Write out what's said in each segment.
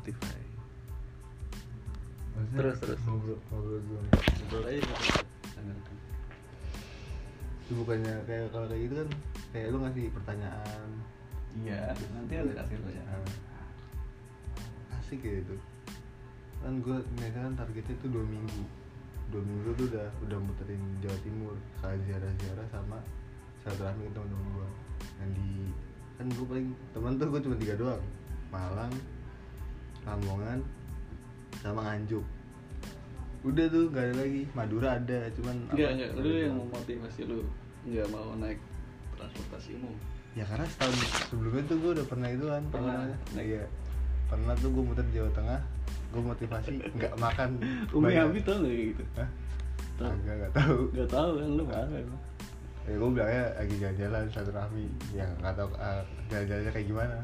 Spotify. Maksudnya Terus, terus. ngobrol ngobrol dulu. Ngobrol aja gitu. Bukannya kayak kalau kayak gitu kan kayak lu ngasih pertanyaan. Iya nanti ada kasih ya. Nah, asik ya itu. Kan gue misalkan targetnya itu dua minggu. Dua minggu tuh udah udah muterin Jawa Timur kayak ziarah ziarah sama silaturahmi ke teman-teman gue yang di kan gue paling teman tuh gue cuma tiga doang. Malang Lamongan sama Nganjuk. Udah tuh nggak ada lagi. Madura ada cuman enggak apa, enggak ada lu yang memotivasi lu? Nggak mau naik transportasi umum? Ya karena setahun sebelumnya tuh gue udah pernah itu kan Pernah. Naik. iya. Pernah tuh gue muter Jawa Tengah gue motivasi nggak makan Umi. Abi tau nggak kayak gitu? Hah? Tahu. Agak nggak tahu. Nggak tahu kan lu parah emang. Ya gue bilangnya lagi jalan-jalan satu rahmi ya nggak tahu uh, jalan-jalannya kayak gimana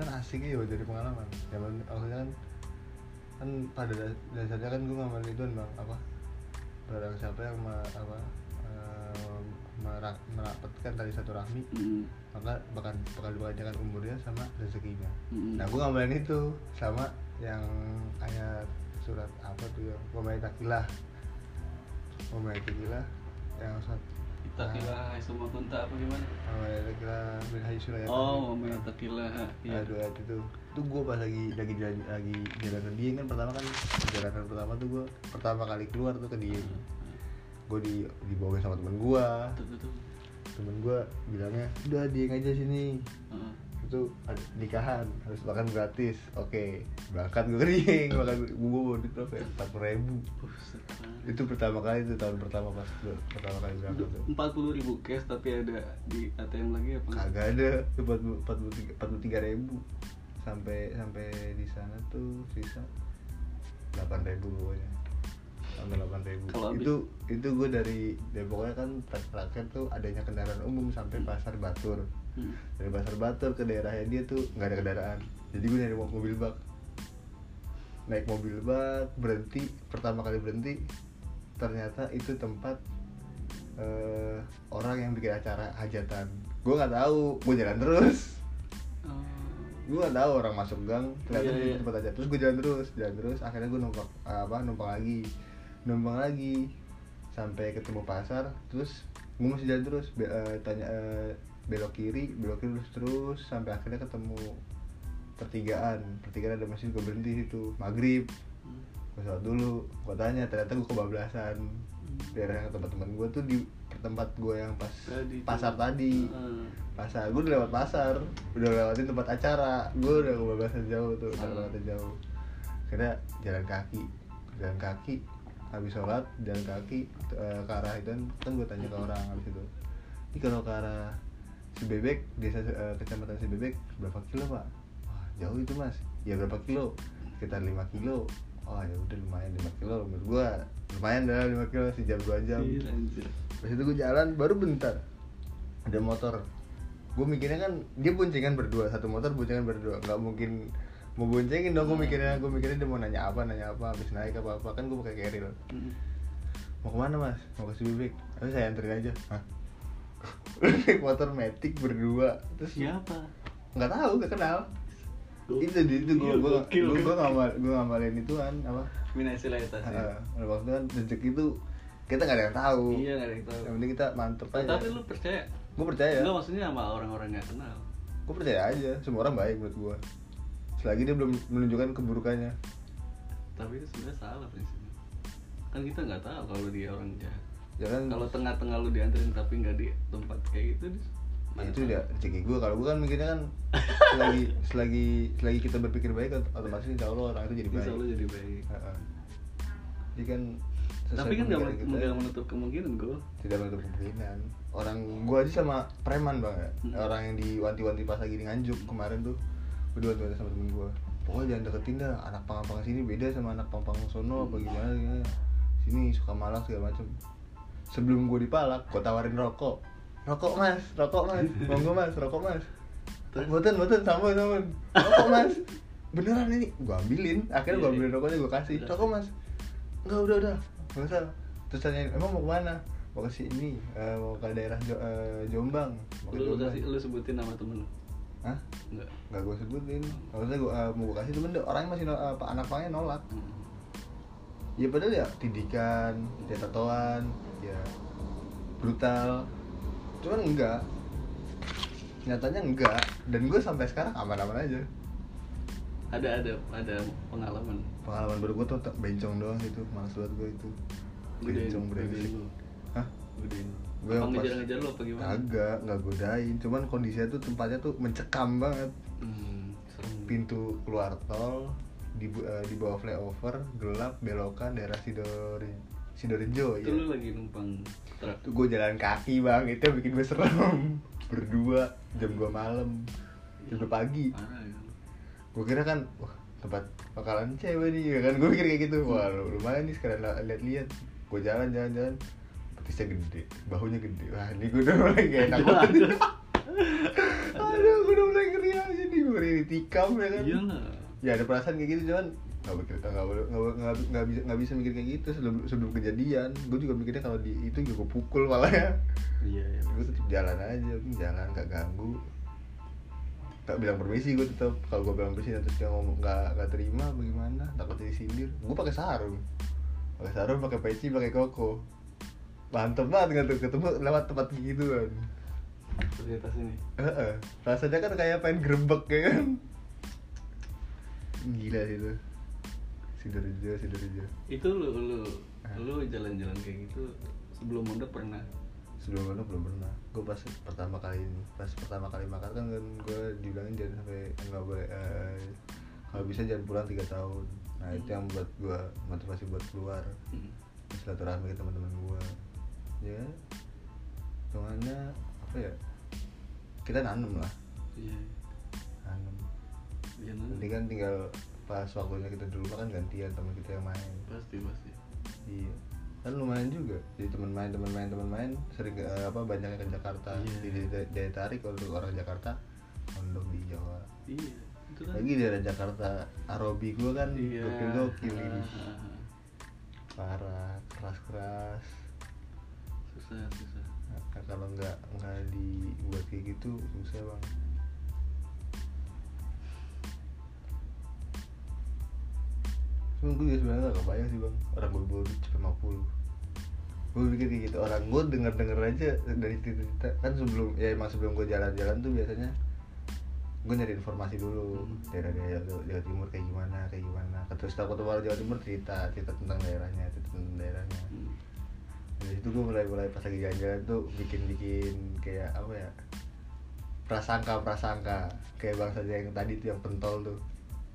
kan asik ya jadi pengalaman. Ya maksudnya kan kan pada das- dasarnya kan gue ngambil itu bang. Apa? Barang siapa yang me, apa eh, merak- merapatkan tali satu rahmi Mm. maka bakal bakal dipanjangkan umurnya sama rezekinya. Mm. nah gue ngambilin itu sama yang ayat surat apa tuh ya Wamaitakillah Wamaitakillah yang surat Itakilah hai semua kunta apa gimana? Wamaitakillah bin Hayi Suraya Oh, itakilah. Iya. Aduh itu Itu gue pas lagi lagi jalan lagi jalan ke Dieng kan pertama kan jalanan pertama tuh gue pertama kali keluar tuh ke Dieng gue di dibawain sama temen gue Tuh, tuh, tuh. temen gue bilangnya udah Dieng aja sini Heeh. Itu nikahan harus makan gratis oke berangkat gue kering makan gue duit berapa ya empat puluh ribu itu pertama kali itu tahun pertama pas pertama kali berangkat tuh empat puluh ribu cash tapi ada di ATM lagi apa kagak ada empat puluh empat puluh tiga empat puluh tiga ribu sampai sampai di sana tuh sisa delapan ribu pokoknya sampai delapan ribu Kalau habis- itu itu gue dari dari pokoknya kan terakhir tuh adanya kendaraan umum sampai pasar Batur Hmm. dari pasar Batur ke daerahnya dia tuh nggak ada kendaraan jadi gue nyari mo- mobil bak naik mobil bak berhenti pertama kali berhenti ternyata itu tempat eh, orang yang bikin acara hajatan gue nggak tahu gue jalan terus Oh. gue nggak tahu orang masuk gang ternyata di iya. tempat aja terus gue jalan terus jalan terus akhirnya gue numpang apa numpang lagi numpang lagi sampai ketemu pasar terus gue masih jalan terus be- eh, tanya eh, belok kiri belok kiri terus terus sampai akhirnya ketemu pertigaan. Pertigaan ada masjid gue berhenti situ. Maghrib. Hmm. gue sholat dulu. Gue tanya ternyata gue kebablasan. Daerah yang tempat teman gue tuh di tempat gue yang pas Tadi tuh. pasar tadi. Heeh. pasar. Gue udah lewat pasar. Udah lewatin tempat acara. Gue udah kebablasan jauh tuh. Udah Hmm. lewatin jauh. Akhirnya jalan kaki. Jalan kaki. Habis sholat jalan kaki eh, ke arah itu kan, kan gue tanya ke orang habis itu. Ini kalau ke arah si bebek desa eh, kecamatan si bebek berapa kilo pak? Wah jauh itu mas. Ya berapa kilo? Sekitar 5 kilo. Oh ya udah lumayan 5 kilo. Menurut gue lumayan dah 5 kilo sejam dua jam. Iya. Pas itu gue jalan baru bentar ada motor. Gue mikirnya kan dia boncengan berdua. Satu motor boncengan berdua. Nggak mungkin mau boncengin dong gue mikirnya. Gue mikirnya dia mau nanya apa nanya apa habis naik apa apa. Kan gue pakai carrier Hmm. mau ke mana mas? Mau ke Sibibik terus saya anterin aja. Hah? Naik motor metik berdua terus Siapa? nggak tahu nggak kenal itu di itu gue gue gue ngamal gue ngamalin ituan apa Minasi Laitas ya. Heeh, waktu kan rezeki itu kita nggak ada yang tahu Iya, nggak ada yang tahu. yang penting kita mantep aja Tapi lu percaya? gue percaya Enggak maksudnya sama orang-orang nggak kenal. gue percaya aja semua orang baik menurut gue selagi dia belum menunjukkan keburukannya Tapi itu sebenarnya salah prinsipnya. Kan kita nggak tahu kalau dia orang jahat. Ya kan? Kalau tengah-tengah lu dianterin tapi nggak di tempat kayak gitu, ya itu udah rezeki gue kalau gue kan mikirnya kan selagi selagi selagi kita berpikir baik otomatis insya Allah orang itu jadi baik. Bisa lu jadi baik. Jadi kan Tapi kan nggak men- menutup kemungkinan gue. tidak menutup kemungkinan. Orang gue aja sama preman bang. Ya Hmm. orang yang diwanti-wanti pas lagi di nganjuk kemarin tuh gue diwanti-wanti sama temen gue pokoknya jangan deketin dah anak pang-pang sini beda sama anak pang-pang sono apa gimana, gimana. Sini suka malak segala macem sebelum gue dipalak gue tawarin rokok. Rokok mas. Rokok mas. Monggo mas. Rokok mas. Boten boten sama sama rokok mas. Beneran ini. Gue ambilin. Akhirnya gue Iya, ambilin iya. rokoknya gue kasih. Rokok mas. Enggak udah udah. Nggak usah. Terus tanyain emang mau ke mana? Mau ke sini. Eh, mau ke daerah Jo- eh, Jombang. Mau Lu Jombang. kasih lu sebutin nama temen lu. Hah? Enggak. Gak gue sebutin. Maksudnya gue mau gue kasih dia- orangnya masih no- apa, anak pangnya nolak. Hmm. Ya padahal ya didikan, dia tatoan, ya brutal. Cuman enggak. Nyatanya enggak. Dan gue sampai sekarang aman-aman aja. Ada ada ada pengalaman. Pengalaman baru gue tuh tak bencong doang gitu Males banget gue itu. Bencong brengsek lu. Hah? Gue Apa ngejar-ngejar lu apa gimana? Kagak, nggak godain Cuman kondisinya tuh tempatnya tuh mencekam banget. Hmm, serem. Pintu keluar tol di, eh, di bawah flyover gelap belokan daerah Sidori Sidorejo Itu ya. lu lagi numpang truk. Tuh gue jalan kaki bang, itu yang bikin gue serem. Berdua, jam 2 malam. Jam 2 pagi. Parah ya. Gue kira kan, wah tempat bakalan cewek nih ya kan? Gue mikir kayak gitu, wah lu- lumayan nih sekarang lihat-lihat Gue jalan, jalan, jalan. Petisnya gede, bahunya gede. Wah ini gue udah mulai gak enak. Aduh, gue udah mulai ngeri aja nih. Gue ngeri tikam ya kan? Iya. Ya ada perasaan kayak gitu cuman nggak mikir nggak nggak nggak nggak bisa nggak bisa mikir kayak gitu sebelum sebelum kejadian. Gue juga mikirnya kalau di itu juga pukul malah ya. Iya ya. gue tetap jalan aja jalan nggak ganggu. Nggak bilang permisi gue tetap kalau gue bilang permisi terus dia ngomong nggak nggak terima bagaimana? Takut disindir gue pakai sarung. Pakai sarung pakai peci pakai koko. Mantep banget nggak tuh ketemu lewat tempat gitu kan. Ternyata sini. Heeh. rasanya kan kayak pengen gerebek ya kan. Gila sih itu sidorejo sidorejo Itu lu lu Ah. lu jalan-jalan kayak gitu sebelum mondok pernah. sebelum itu belum pernah. Gue pas pertama kali ini pas pertama kali makan kan kan gue dibilangin jangan sampai nggak boleh eh, kalau bisa jangan pulang tiga tahun. Nah itu yang buat gue motivasi buat keluar. Hmm. silaturahmi ke teman-teman gue ya hitungannya apa ya kita nanem lah. Iya. nanem. Iya nanti kan tinggal pas waktunya kita dulu kan gantian teman kita yang main pasti pasti. Iya. Kan lumayan juga. Jadi teman main, teman main, teman main sering eh, apa banyaknya ke Jakarta. Iya. Di daya, tarik untuk orang Jakarta mondok di Jawa. Iya. Itu kan. Lagi daerah Jakarta, Arobi gua kan Iya. gokil gokil Ah, ini. ah, ah. Parah, keras-keras. Susah susah. Nah, kalau nggak nggak dibuat kayak gitu susah bang. Cuma gue juga sebenarnya gak kebayang sih bang. Orang gue baru cepet 50 Gue pikir kayak gitu. Orang gue denger-denger aja dari cerita Kan sebelum Ya emang sebelum gue jalan-jalan tuh biasanya Gue nyari informasi dulu. Hmm. Daerah-daerah Jawa, Jawa Timur kayak gimana Kayak gimana. Terus ketemu orang Jawa Timur cerita Cerita tentang daerahnya Cerita tentang daerahnya. Hmm. dari situ gue mulai mulai pas lagi jalan-jalan tuh bikin bikin kayak apa ya prasangka prasangka kayak bang saja yang tadi tuh yang pentol tuh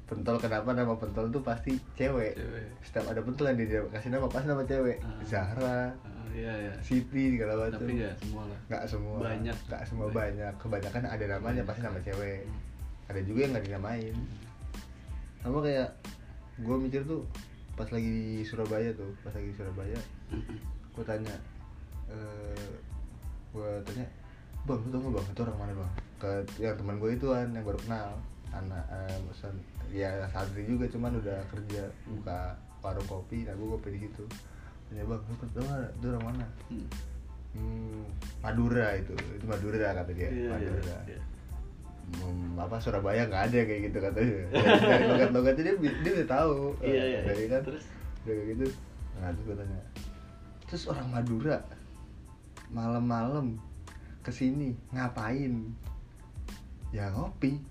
pentol kenapa nama pentol tuh pasti cewek, Cewek. setiap ada pentol yang dia kasih nama pasti nama cewek Ah. Zahra Ah, iya ya. Siti segala macam Tapi nggak semua lah. nggak semua Banyak. nggak semua Banyak. banyak kebanyakan ada namanya Banyak pasti nama cewek ada juga yang nggak dinamain sama kayak gue mikir tuh pas lagi di Surabaya tuh pas lagi di Surabaya gue tanya eh gue tanya bang lu tau gak bang itu orang mana bang ke yang teman gue itu kan yang baru kenal anak eh, ya santri juga cuman udah kerja buka warung kopi nah gue kopi di situ tanya bang lu tau itu orang mana Hmm. hmm, Madura itu itu Madura kata dia Iya, iya, Madura iya. Hmm, apa Surabaya nggak ada kayak gitu katanya dari logat-logatnya dia, dia udah tahu Iya, Eh, iya. dari kan Terus? udah kayak gitu nah terus gue tanya terus orang Madura malam-malam ke sini ngapain ya ngopi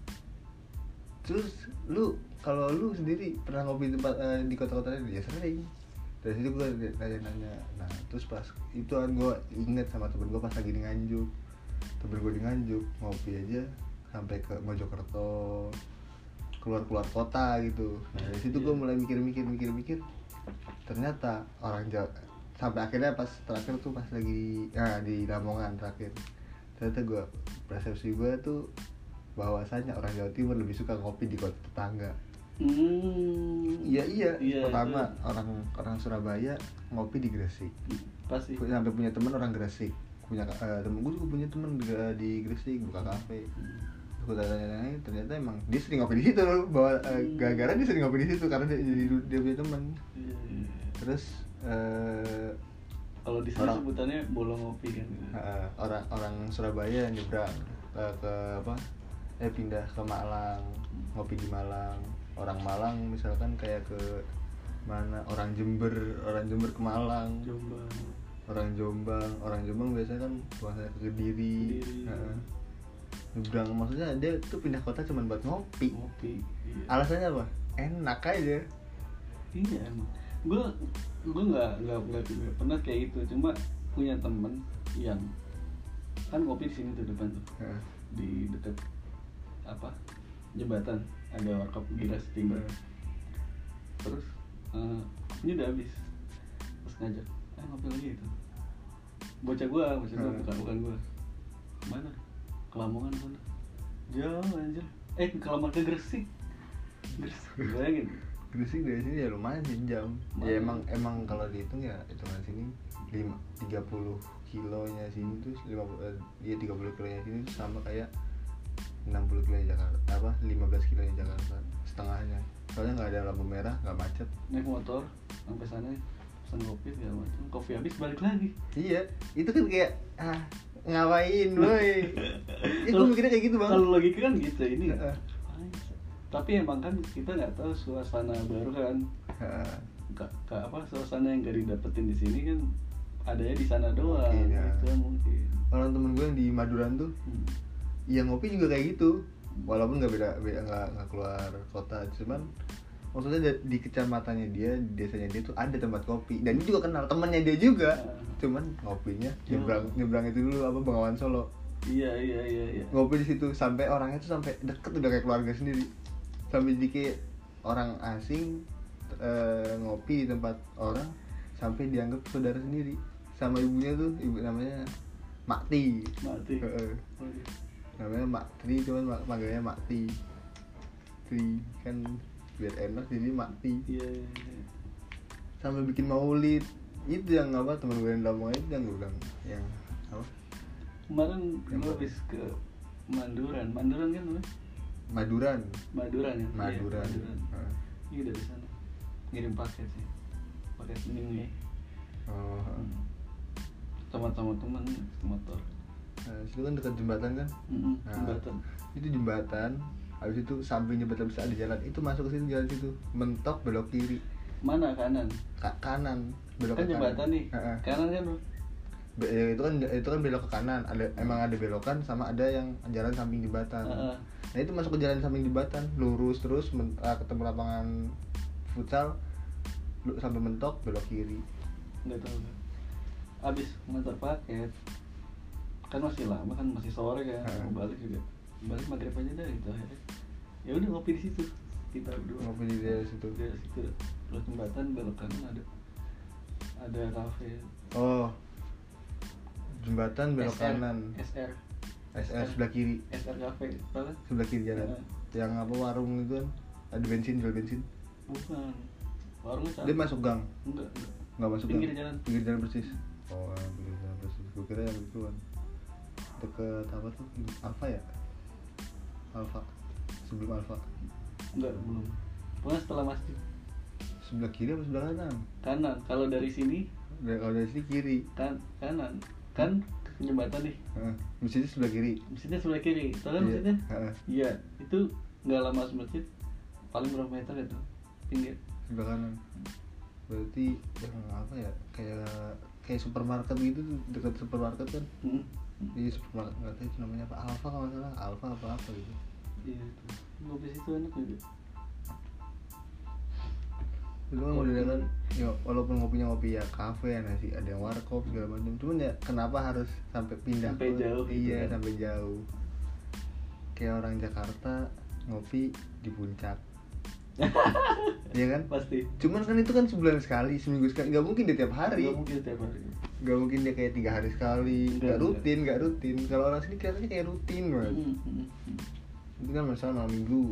terus lu kalau lu sendiri pernah ngopi di tempat eh, di kota-kota lain ya sering. Dari situ gue nanya-nanya nah terus pas itu kan gue inget sama temen gue pas lagi di Nganjuk. Temen gue di Nganjuk ngopi aja sampai ke Mojokerto keluar-keluar kota gitu. Nah dari situ gue mulai mikir-mikir mikir-mikir. Ternyata orang Jawa sampai akhirnya pas terakhir tuh pas lagi ah, di Lamongan terakhir. Ternyata gue persepsi gue tuh bahwasanya orang Jawa Timur lebih suka ngopi di kota tetangga Hmm. iya iya Iya, pertama orang orang Surabaya ngopi di Gresik Pasti. Sampai punya teman orang Gresik punya eh, temen gue juga punya temen di, di Gresik buka kafe Hmm. gue tanya-tanya ternyata emang dia sering ngopi di situ loh bahwa eh, gara-gara dia sering ngopi di situ karena dia jadi dia punya teman Iya, iya. terus eh, Kalau di Orang- sebutannya bolong ngopi kan. eh, orang orang Surabaya nyebrang ke, ke apa eh pindah ke Malang ngopi di Malang. Orang Malang misalkan kayak ke mana? Orang Jember orang Jember ke Malang. Jombang. Orang Jombang orang Jombang biasanya kan puasa ke Kediri. Kediri. Nyebrang maksudnya dia tuh pindah kota cuma buat ngopi. Ngopi iya. alasannya apa? Enak aja. Iya emang. Gue gue nggak nggak nggak pernah kayak gitu. Cuma punya temen yang kan ngopi di sini tuh depan tuh. Di dekat apa? Jembatan ada warkop giras timber. Terus eh, ini udah habis. Terus ngajak eh ngopi lagi itu bocah gua bocah gua Hmm. bukan bukan gua. Mana ke Lamongan sana jauh anjir. Eh kalau mau ke Gresik. Gresik. Bayangin. Gresik dari sini ya lumayan sih jam ya emang emang kalau dihitung ya hitungan sini lima tiga puluh kilonya sini tuh lima eh, iya tiga puluh kilonya sini tuh sama kayak 60 kilonya Jakarta apa 15 kilonya Jakarta setengahnya. Soalnya nggak ada lampu merah nggak macet. Naik motor sampai sana pesan kopi segala macam. Kopi habis balik lagi. Iya itu kan kayak ah ngapain boy ya gue mikirnya kayak gitu bang. kalau logika kan gitu ini. Tapi emang kan kita nggak tahu suasana baru kan. Ka- apa suasana yang gak didapetin di sini kan adanya di sana doang Mungkin, ya. itu mungkin. Orang temen gue yang di Maduran tuh Hmm. Yang ngopi juga kayak gitu. Walaupun nggak beda nggak nggak keluar kota. Cuman maksudnya di- di kecamatannya dia di desanya dia tuh ada tempat kopi. Dan dia juga kenal temennya dia juga. Ah. cuman ngopinya Cuma- nyebrang nyebrang itu dulu apa Bengawan Solo. Iya iya iya iya. Ngopi di situ. Sampai orangnya tuh sampai deket udah kayak keluarga sendiri. Sampai dikit orang asing eh, ngopi di tempat orang sampai dianggap saudara sendiri. Sama ibunya tuh ibu namanya Makti mati. Oh, iya. Namanya Mak Tri cuman mak- manggilnya Makti Tri. Kan biar enak jadi Makti iya iya, iya. sampai bikin maulid. Itu yang apa teman gue yang Lamongan itu yang gue bilang yang apa? Kemarin Yang gue habis ke Manduran. Manduran kan namanya Maduran. Maduran ya? Iya, Maduran. Iya dari sana. Ngirim paket sih. Paket minggu oh. Heeh. sama sama teman motor nah, situ kan dekat jembatan kan? Mm-mm, Nah, jembatan. itu jembatan habis itu samping jembatan bisa ada jalan itu masuk ke sini jalan situ. Mentok belok kiri. Mana kanan? Ka- kanan belok kan ke jembatan kanan. nih. Heeh. kanan kan Be- ya, itu kan itu kan belok ke kanan. Ada emang ada belokan sama ada yang jalan samping jembatan. Heeh. nah itu masuk ke jalan samping jembatan lurus terus men- ah, ketemu lapangan futsal sampai mentok belok kiri. Nggak tahu abis ngantar paket kan masih lama kan masih sore kan mau balik juga. Balik maghrib aja dah gitu akhirnya. Ya udah ngopi di situ kita berdua ngopi di daerah situ. Di daerah situ. Terus jembatan belok kanan ada ada kafe. Oh. Jembatan belok SR, kanan SR SR sebelah kiri. SR cafe apa? Sebelah kiri jalan Heeh. yang apa warung itu kan? Ada bensin jual bensin. Bukan. Warungnya sana dia masuk gang? Enggak enggak. Nggak masuk Pinggir gang? jalan. pinggir jalan persis. Oh pinggir jalan persis. Gue kira yang itu kan deket apa tuh? Alfa ya? Alfa sebelum Alfa enggak belum. Pokoknya setelah masjid sebelah kiri apa sebelah kanan? Kanan. Kalau dari sini? Dari kalau dari sini kiri. Kan kanan. Kan jembatan nih. Heeh. masjidnya sebelah kiri. Masjidnya sebelah kiri. Tau kan Iya. masjidnya? Iya. Itu nggak lama masuk masjid paling berapa meter itu pinggir. Sebelah kanan. Berarti yang apa ya kayak kayak supermarket gitu dekat supermarket kan? Hmm. Di supermarket nggak tahu itu namanya apa. Alfa kalau salah. Alfa apa apa gitu. Iya itu. Ngopi situ enak juga itu kan modelnya kan ya walaupun ngopinya ngopi ya kafe ya nasi ada yang warkop segala macam. Cuman ya kenapa harus sampai pindah Sampai ke- jauh gitu iya kan. sampai jauh. Kayak orang Jakarta ngopi di puncak Iya kan? Pasti. Cuman kan itu kan sebulan sekali seminggu sekali nggak mungkin dia tiap hari. Nggak mungkin tiap hari. Nggak mungkin dia kayak tiga hari sekali nggak enggak. rutin nggak rutin. Kalau orang sini kelihatannya kayak rutin banget Hmm, hmm, hmm. itu kan masalah malam minggu.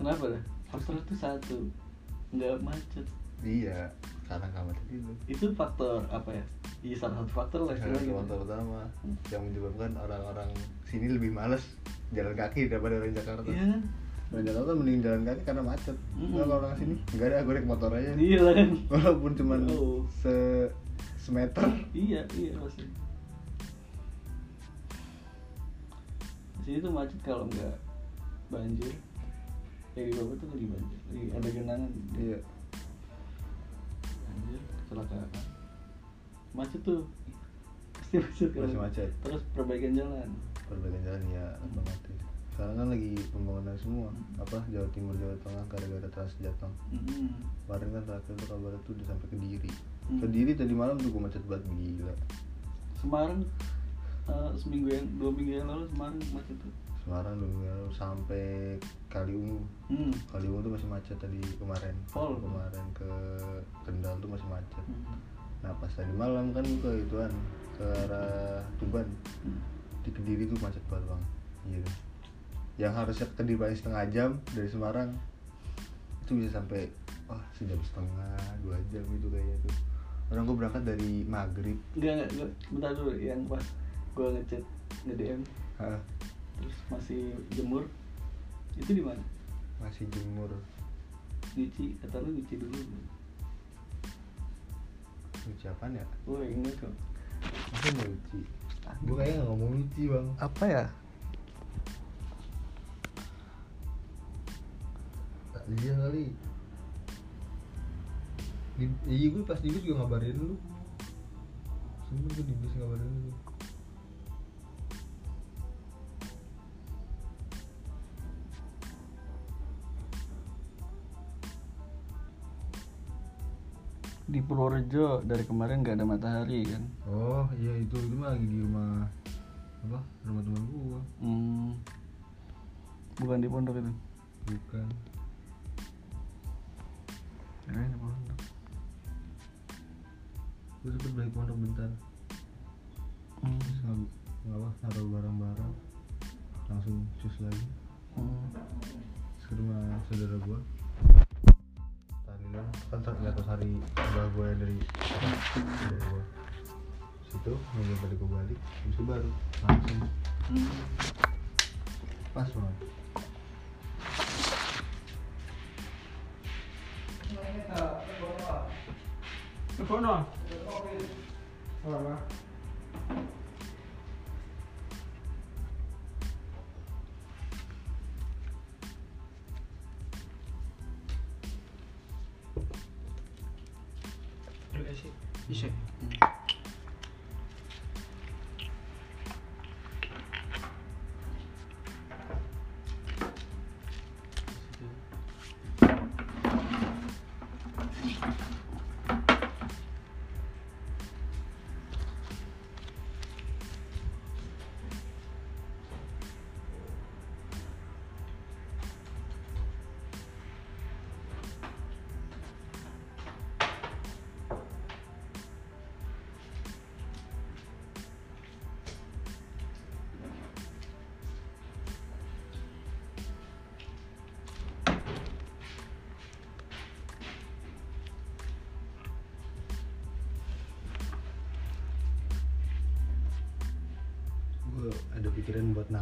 Kenapa dah faktor itu satu. Nggak macet. Iya karena nggak macet itu. Itu faktor apa ya? Iya salah satu faktor lah Salah satu faktor utama. Hmm. yang menyebabkan orang-orang sini lebih males jalan kaki daripada orang Jakarta. iya. kan Orang Jakarta mending jalan kaki karena macet. Mm-mm. Kalau orang sini enggak ada, gue naik motor aja. iya kan Walaupun cuman Oh. se semeter. iya iya pasti sini tuh macet kalau nggak banjir ya di bawah tuh lagi banjir lagi ada genangan iya banjir kecelakaan macet tuh pasti macet Masih macet. terus perbaikan jalan perbaikan jalan ya otomatis sekarang kan lagi pembangunan semua apa Jawa Timur Jawa Tengah gara-gara Trans Jateng kemarin kan terakhir tuh kabarnya tuh udah sampai ke Diri Hmm. ke Diri tadi malam tuh gue macet banget gila Semarang eh, seminggu yang dua minggu yang lalu Semarang macet tuh Semarang dulu ya, sampai Kaliungu hmm. Kaliungu tuh masih macet tadi kemarin Pol. kemarin ke Kendal tuh masih macet Hmm. nah pas tadi malam kan ke ituan ke arah Tuban Hmm. di Kediri tuh macet banget bang iya deh. Yang harusnya ke Kediri paling setengah jam dari Semarang itu bisa sampai wah sejam setengah dua jam gitu kayaknya tuh. Orang gue berangkat dari maghrib. Enggak, enggak, enggak. Bentar dulu yang pas gue ngechat nge-DM Hah, terus masih jemur. Itu di mana? masih jemur. Nyuci, kata lu nyuci dulu. nyuci apaan ya? Oh, enggak kok. masa nyuci? Gue kayaknya nggak ngomong nyuci bang. Apa ya? Iya kali di, iya gue pas di bis juga ngabarin lu Sumpah gue di bis ngabarin lu Di Purworejo dari kemarin nggak ada matahari kan? Oh iya itu itu mah lagi di rumah apa rumah teman gua Hmm. Bukan di pondok itu. bukan Kirain di pondok. gua sempet balik pondok bentar Hmm. terus nggak nggak apa naruh barang-barang langsung cus lagi Hmm. terus ke rumah saudara gua tahlilan kan ter- di atas hari gua yang dari saudara gua situ nunggu tadi gua balik itu baru langsung Hmm. pas banget 那风筝？那风筝？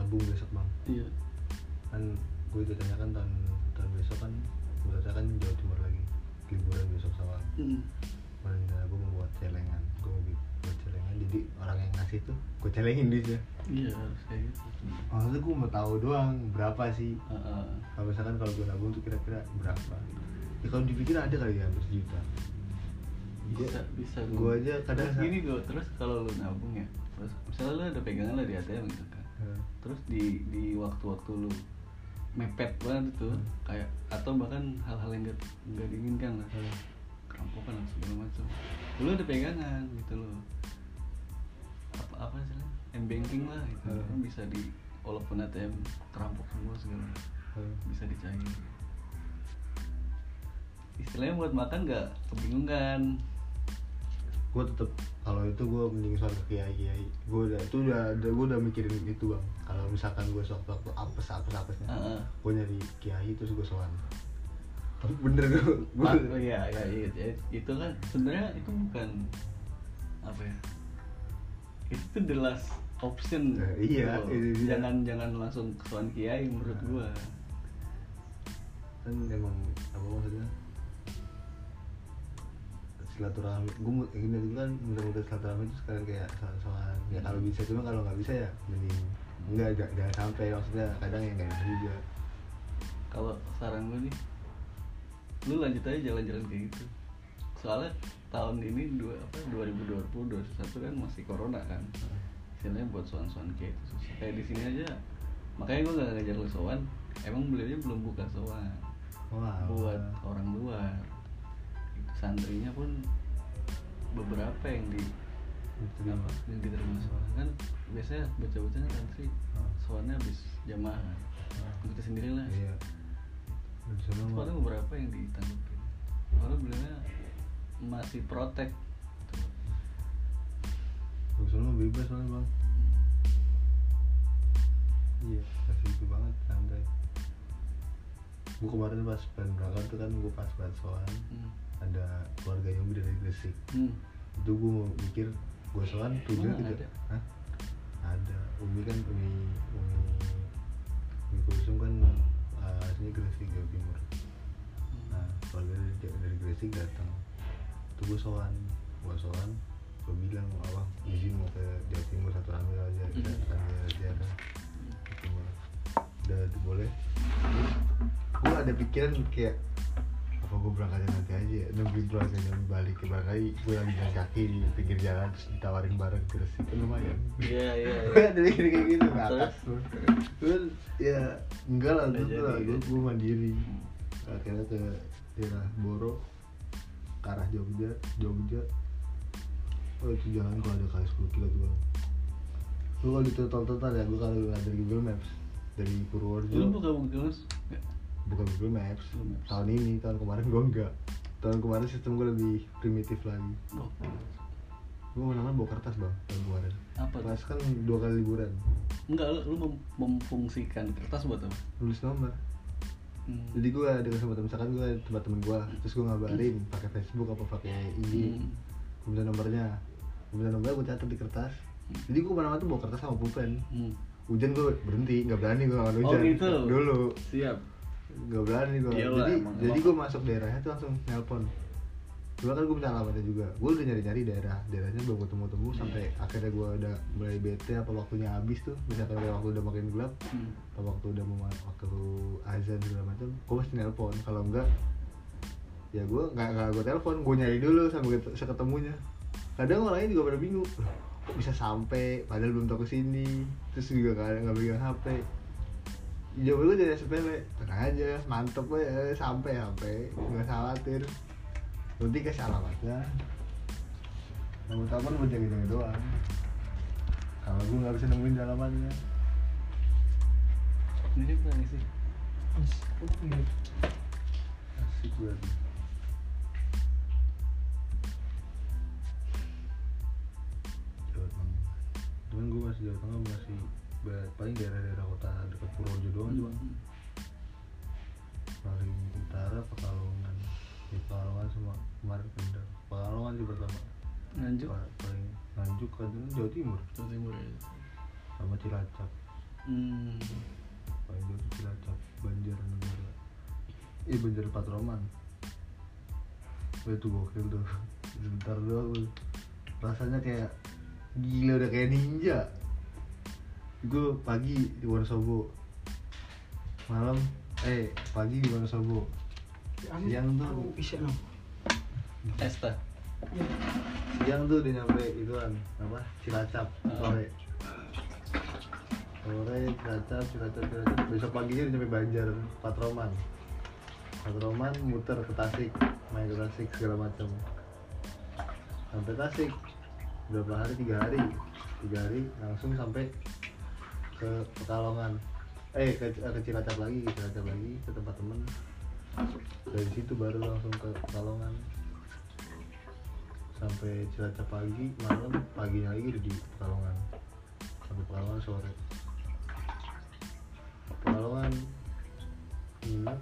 Nabung besok bang. Iya. kan gue udah tanyakan tahun tahun besok kan gue kan Jawa Timur lagi liburan besok sama Hmm. kemarin gue mau buat celengan. Gue mau buat celengan. Jadi orang yang ngasih tuh gue celengin duitnya Iya, harus kayak gitu. maksudnya gue mau tahu doang berapa sih? Heeh. kalau misalkan kalau gue nabung tuh kira-kira berapa? Ya kalau dipikir ada kali ya hampir sejuta. Bisa bisa gue aja kadang terus gini gue terus kalau lu nabung ya terus misalnya lu ada pegangan lah di ATM gitu Eh, terus di di waktu-waktu lu mepet banget itu Hmm. kayak atau bahkan hal-hal yang gak, nggak diinginkan lah. Eh, kerampokan atau segala macam. Lu ada pegangan gitu loh. Apa apa sih m banking lah gitu Hmm. kan bisa di walaupun ATM terampok semua segala eh. bisa dicair. Istilahnya buat makan nggak kebingungan gue tetep kalau itu gue mending soal ke kiai kiai gue udah itu udah gue udah mikirin itu bang kalau misalkan gue sewaktu-waktu apes apes apesnya Heeh. gue nyari kiai terus gue soal tapi bener gue Ma- oh iya, iya, iya, iya. itu kan sebenarnya itu bukan apa ya itu tuh the last option Eh, iya, itu dia. jangan jangan langsung kesuan kiai menurut Nah. gua kan emang apa maksudnya silaturahmi. Gue gini itu kan mudah-mudahan silaturahmi itu sekalian kayak soal-soal ya kalau bisa cuma kalau nggak bisa ya mending enggak jangan, jangan sampai. Maksudnya kadang yang nggak enak juga. Kalau saran gue nih lu lanjut aja jalan-jalan kayak gitu. Soalnya tahun ini dua apa 2020 2021 kan masih corona kan. Istilahnya buat soan-soan kayak itu susah kayak di sini aja makanya gue gak ngajar lu soan emang beliaunya belum buka soan wah. Buat orang luar santrinya pun beberapa yang di apa yang diterima soan kan biasanya baca-bacanya santri Ah. soalnya habis jamaah. Kan kita sendiri lah iya soalnya beberapa yang ditanggepin soalnya beliaunya masih protek. Mah bebas soalnya bang. Iya kasih itu banget santai. Gue kemarin pas pengen berangkat tuh kan gue pas banget soal hmm. Ada keluarga yang dari Gresik. Hmm. itu gue mau mikir gue soal tujuan Emang gitu ada? Hah? ada. Umi kan Umi Umi Umi Kulsum kan uh, aslinya Gresik Jawa Timur. Nah keluarga dari, dari Gresik datang. Itu gue soan gue soan gue bilang apa? Izin mau ke Jawa Timur satu hamil aja Hmm. kita akan jalan Jawa Timur udah boleh? Gue ada pikiran kayak apa gue berangkatnya nanti aja ya? Nungguin keluarganya balik. Ke Bangkai gue lagi jalan kaki di pinggir jalan terus ditawarin bareng ke Gresik. Kan lumayan. Iya iya gue iya. ada mikir kayak gitu ke Terus? atas gue ya enggak lah gue lah. gue gue mandiri. Akhirnya ke daerah Boro ke arah Jogja Jogja. Oh itu jalan kalau ada kali 10 kilo tuh lu kalau di total total ya gue kalau dari Google Maps dari Purworejo. Lu buka Google Maps. Bukan Google Maps. Google Maps. tahun ini tahun kemarin gue enggak. Tahun kemarin sistem gue lebih primitif lagi. Oh, gue mana bawa kertas bang tahun kemarin. Apa pas kan dua kali liburan. Enggak lu, mem- memfungsikan kertas buat apa? Nulis nomor. Hmm. jadi gue ada kesempatan misalkan gue tempat temen gue terus gue ngabarin pakai Facebook apa pakai IG Hmm. gue minta nomornya. Gue minta nomornya gue catat di kertas. Jadi gue mana-mana tuh bawa kertas sama pulpen. Hmm. hujan gue berhenti nggak berani gue ngelawan Oh, hujan. gitu? dulu. Siap nggak berani gue Iyalah, jadi emang- jadi gue masuk daerahnya tuh langsung nelpon. Cuma kan gue minta alamatnya juga. Gue udah nyari-nyari daerah. Daerahnya belum ketemu-temu sampai akhirnya gue udah mulai bete apa waktunya habis tuh. Misalkan udah waktu udah makin gelap Hmm. atau waktu udah mau ma- waktu azan segala macam gue pasti nelpon. Kalau enggak ya gue nggak nggak gue telepon gue nyari dulu sampai ket- seketemunya. Kadang orang lain juga pada bingung. "Loh, kok bisa sampai? Padahal belum tahu ke sini terus juga nggak ada nggak pegang hp jawab gue jadi sepele tenang aja mantep ya sampai sampai. Nggak khawatir. Nanti kasih alamatnya namun telepon buat jaga-jaga doang. Kalau gue nggak bisa nemuin alamatnya ini dia berani sih asik berarti Jawa Tengah. Cuman gue masih Jawa Tengah masih paling daerah-daerah kota dekat Purworejo doang cuma Hmm. paling utara Pekalongan. Di Pekalongan sama kemarin Kendal. Pekalongan sih pertama. Nganjuk. Pa- paling Nganjuk kan Jawa Timur. Jawa Timur ya. Sama Cilacap. Hmm. paling jauh Cilacap Banjarnegara. Eh Banjar Patroman. Wah itu gokil tuh. Sebentar doang. Rasanya kayak Gila udah kayak ninja Gue pagi di Wonosobo. Malam Eh pagi di Wonosobo. Siang tuh bisa no Esta Siang tuh udah nyampe ituan Apa? Cilacap Sore. Sore Cilacap Cilacap Cilacap. Besok paginya udah nyampe Banjar Patroman. Patroman muter ke Tasik Main ke Tasik segala macam. Sampai Tasik Berapa hari? Tiga hari. Tiga hari langsung sampai ke Pekalongan. Eh ke, ke Cilacap lagi, ke Cilacap lagi ke tempat temen. Dari situ baru langsung ke Pekalongan. Sampai Cilacap pagi malam paginya lagi di Pekalongan. Sampai Pekalongan sore. Pekalongan nginep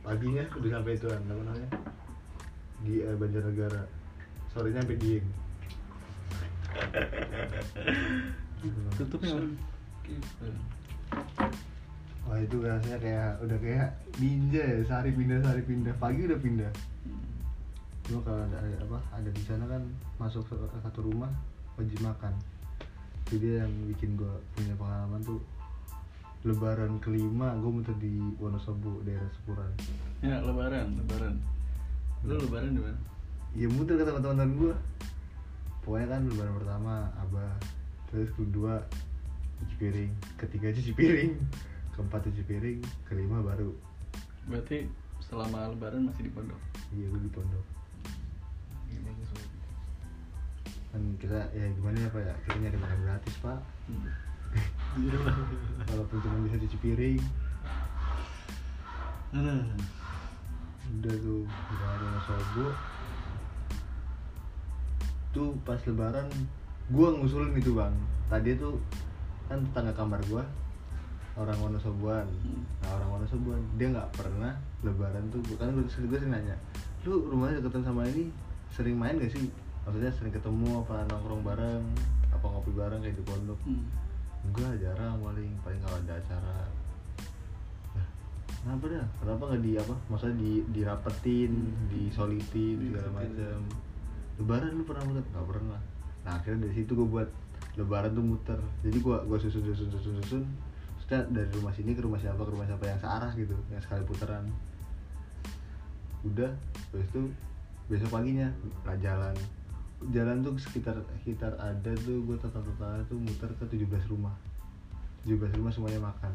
paginya udah sampai itu apa namanya? Di eh, Banjarnegara. Sorenya sampai Dieng tutupnya? Gitu. wah itu rasanya kayak udah kayak ninja ya sehari pindah sehari pindah. Pagi udah pindah. Hmm. cuma kalau ada ada apa ada di sana kan masuk ke satu rumah wajib makan. Dia yang bikin gue punya pengalaman tuh. Lebaran kelima gue muter di Wonosobo daerah Sepuran. Ya lebaran lebaran. Lu lebaran di mana? Ya muter ke teman-teman gue pokoknya kan lebaran pertama abah terus kedua cuci piring. Ketiga cuci piring. Keempat cuci piring. Kelima baru. Berarti selama lebaran masih di pondok? Iya gue di pondok. Kan kita ya gimana ya pak ya? Kita nyari makan gratis pak. Hmm. Iya walaupun cuma bisa cuci piring. Aduh. udah tuh udah ada Wonosobo tuh pas lebaran gua ngusulin itu bang. Tadi tuh kan tetangga kamar gua orang Wonosoboan. Hmm. nah orang Wonosoboan dia nggak pernah lebaran tuh. Kan gue sering gue sering nanya lu rumahnya deketan sama ini? Sering main gak sih? Maksudnya sering ketemu apa nongkrong bareng apa ngopi bareng kayak di pondok. Hmm. enggak jarang paling paling kalau ada acara. Lah, kenapa dah kenapa nggak di apa maksudnya di dirapetin disolitin segala macam lebaran lu pernah muter nggak pernah nah akhirnya dari situ gue buat lebaran tuh muter. Jadi gue gua susun susun susun susun. Maksudnya dari rumah sini ke rumah siapa ke rumah siapa yang searah gitu yang sekali putaran. Udah terus itu besok paginya lah jalan. Jalan tuh sekitar sekitar ada tuh gue total total tuh muter ke 17 rumah. 17 rumah semuanya makan.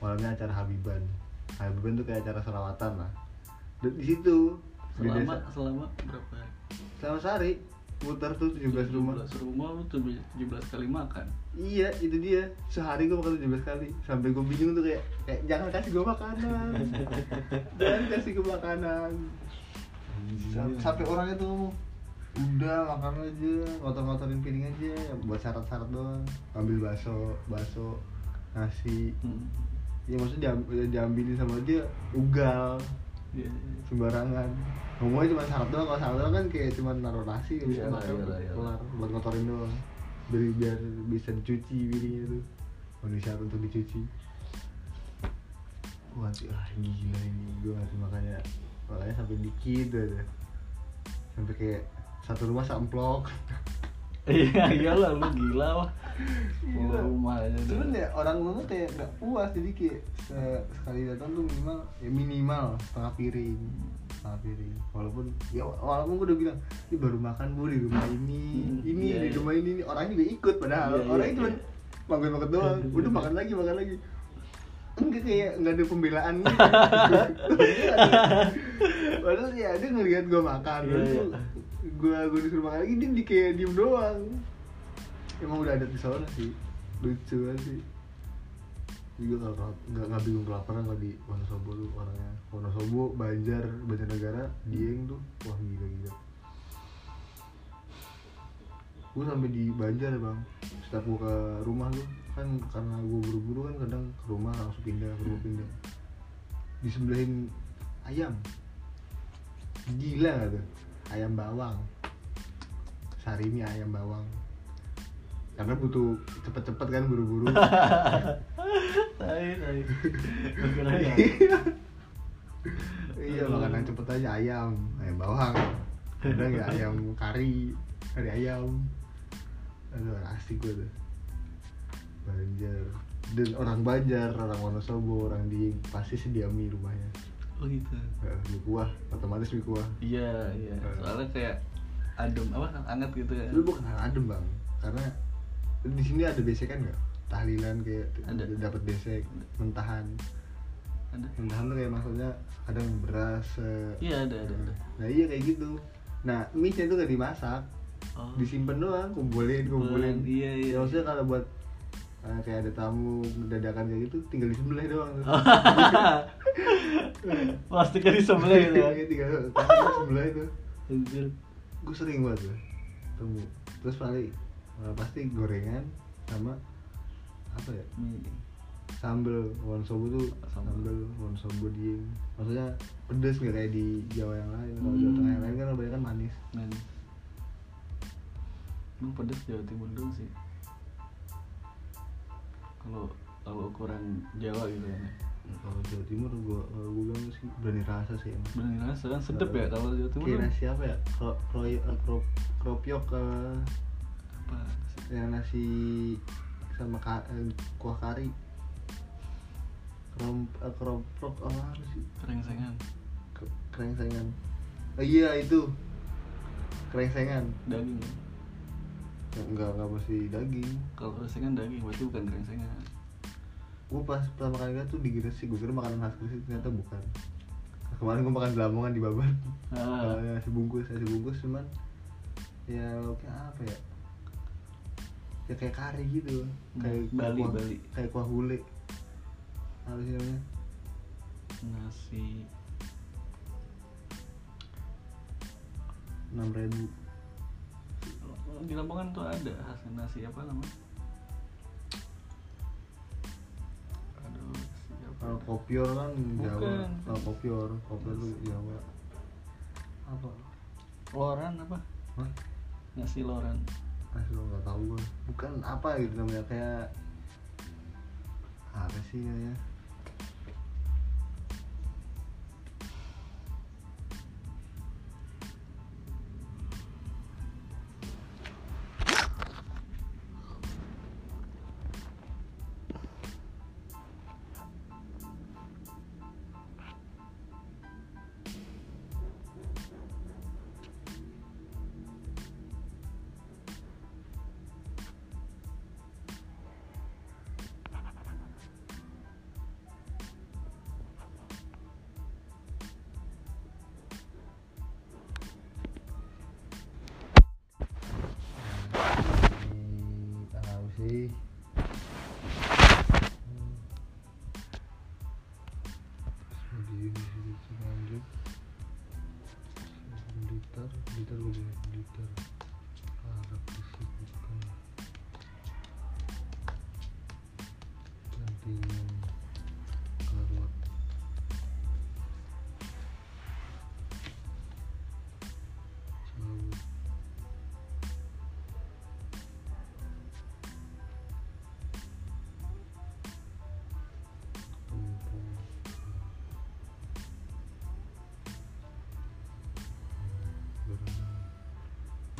Malamnya acara Habiban. Habiban tuh kayak acara selawatan lah. Dan di situ di selama desa- selama berapa selama sehari muter tuh 17 rumah 17 rumah. lu tuh 17 kali makan? Iya itu dia. Sehari gue makan 17 kali. Sampai gue bingung tuh kayak kayak jangan kasih gue makanan. Jangan kasih gue makanan. Sam- sampai orangnya tuh ngomong udah makan aja. Ngotor-ngotorin piring aja. Ya buat syarat-syarat doang. Ambil bakso bakso nasi. Hmm. ya maksudnya diam- ya diambilin sama dia ugal Iya. sembarangan. Ngomongnya cuma syarat doang. Kalau syarat doang kan kayak cuma naruh nasi itu Iyalah, makan kelar. buat ngotorin doang. Biar biar bisa dicuci piringnya tuh. Manusia untuk dicuci. Wah, ah gila ini. Gue ngasih makanya makanya sampai dikit aja. Sampai kayak satu rumah samplok iya iyalah lu gila wah Gila. Rumah aja cuman ya orang rumah kayak nggak puas jadi kayak se- sekali datang tuh minimal ya minimal setengah piring setengah piring walaupun ya walaupun gue udah bilang ini baru makan bu di rumah ini Hmm, ini iya, di iya. rumah ini ini orangnya juga ikut padahal Iya, iya, orangnya cuma iya. makan makan doang udah makan lagi makan lagi enggak kayak nggak ada pembelaan gitu Enggak ada. padahal ya dia ngelihat gue makan terus iya. Gue gue disuruh makan lagi dia di kayak diem doang. Emang udah ada di sana sih. Lucu banget sih. Juga kalau nggak nggak bingung kelaparan kalau di Wonosobo tuh orangnya. Wonosobo Banjar Banjarnegara Dieng tuh. Wah gila gila gue sampai di Banjar bang. Setiap gue ke rumah tuh kan karena gue buru-buru kan kadang ke rumah langsung pindah ke rumah pindah. Di sebelahin ayam. Gila gak tuh ayam bawang. Sarimi ayam bawang. Karena butuh cepet-cepet kan buru-buru. Tai tai. Gua kira ya. iya makanan cepet aja ayam. Ayam bawang. Kadang ya ayam kari? Kari ayam. Aduh asik gue tuh. Banjar. Dan orang Banjar orang Wonosobo orang di pasti sediami rumahnya oh gitu. Eh, mie kuah otomatis mie kuah. Iya iya. Soalnya kayak adem apa hangat gitu kan. Lu bukan adem bang. Karena di sini ada besekan nggak? Tahlilan kayak Ada. dapat besek mentahan. Ada. Mentahan tuh kayak maksudnya kadang beras iya ada ada ada. Nah iya kayak gitu. Nah mie nya tuh gak dimasak. Oh. Disimpan doang kumpulin kumpulin. Iya iya ya maksudnya kalau buat eh, kayak ada tamu dadakan kayak gitu tinggal disembelih doang tuh plastiknya di sebelah gitu kan Kayak tinggal tinggal disembelih tuh Anjir. gue sering banget tuh temu terus paling eh, pasti gorengan sama apa ya Mie. sambel Wonosobo tuh Sambel. sambel Wonosobo di maksudnya pedes nggak kayak di Jawa yang lain kalau Jawa Hmm. Tengah yang lain kan kebanyakan manis Men. Emang pedes Jawa Timur dong sih. Kalau kalau ukuran Jawa gitu ya. kalau Jawa Timur gua kalau gua bilang sih berani rasa sih emang. Berani rasa kan? Sedep ya kalau Jawa Timur. kayak nasi apa ya? Kro kroy eh, kro kropiok eh, Apa? yang nasi sama ka, eh, kuah kari. Kerom, eh, keroprok oh, apa sih? Kerengsengan. Ke- kerengsengan oh iya itu. Kerengsengan Daging. Enggak enggak mesti daging. Kalau kerengsengan daging berarti bukan kerengsengan. gue pas pertama kali lihat tuh di Gresik gue kira makanan khas Gresik ternyata bukan. Kemarin gue makan di Lamongan di Babat. Ah. uh, nasi bungkus nasi bungkus cuman ya lauknya apa ya? Ya kayak kari gitu. Hmm, kayak Bali, kuah, Bali. kayak kuah gulai apa sih namanya? Nasi. Enam ribu di Lamongan tuh ada khas nasi apa namanya? Aduh, nasi apa? kalau kopior kan Jawa Bukan. kalau kopior kopior tuh Jawa apa Loran apa? Hah? Nasi loran. Masih lo nggak tahu gue bukan apa gitu namanya kayak apa sih namanya Ini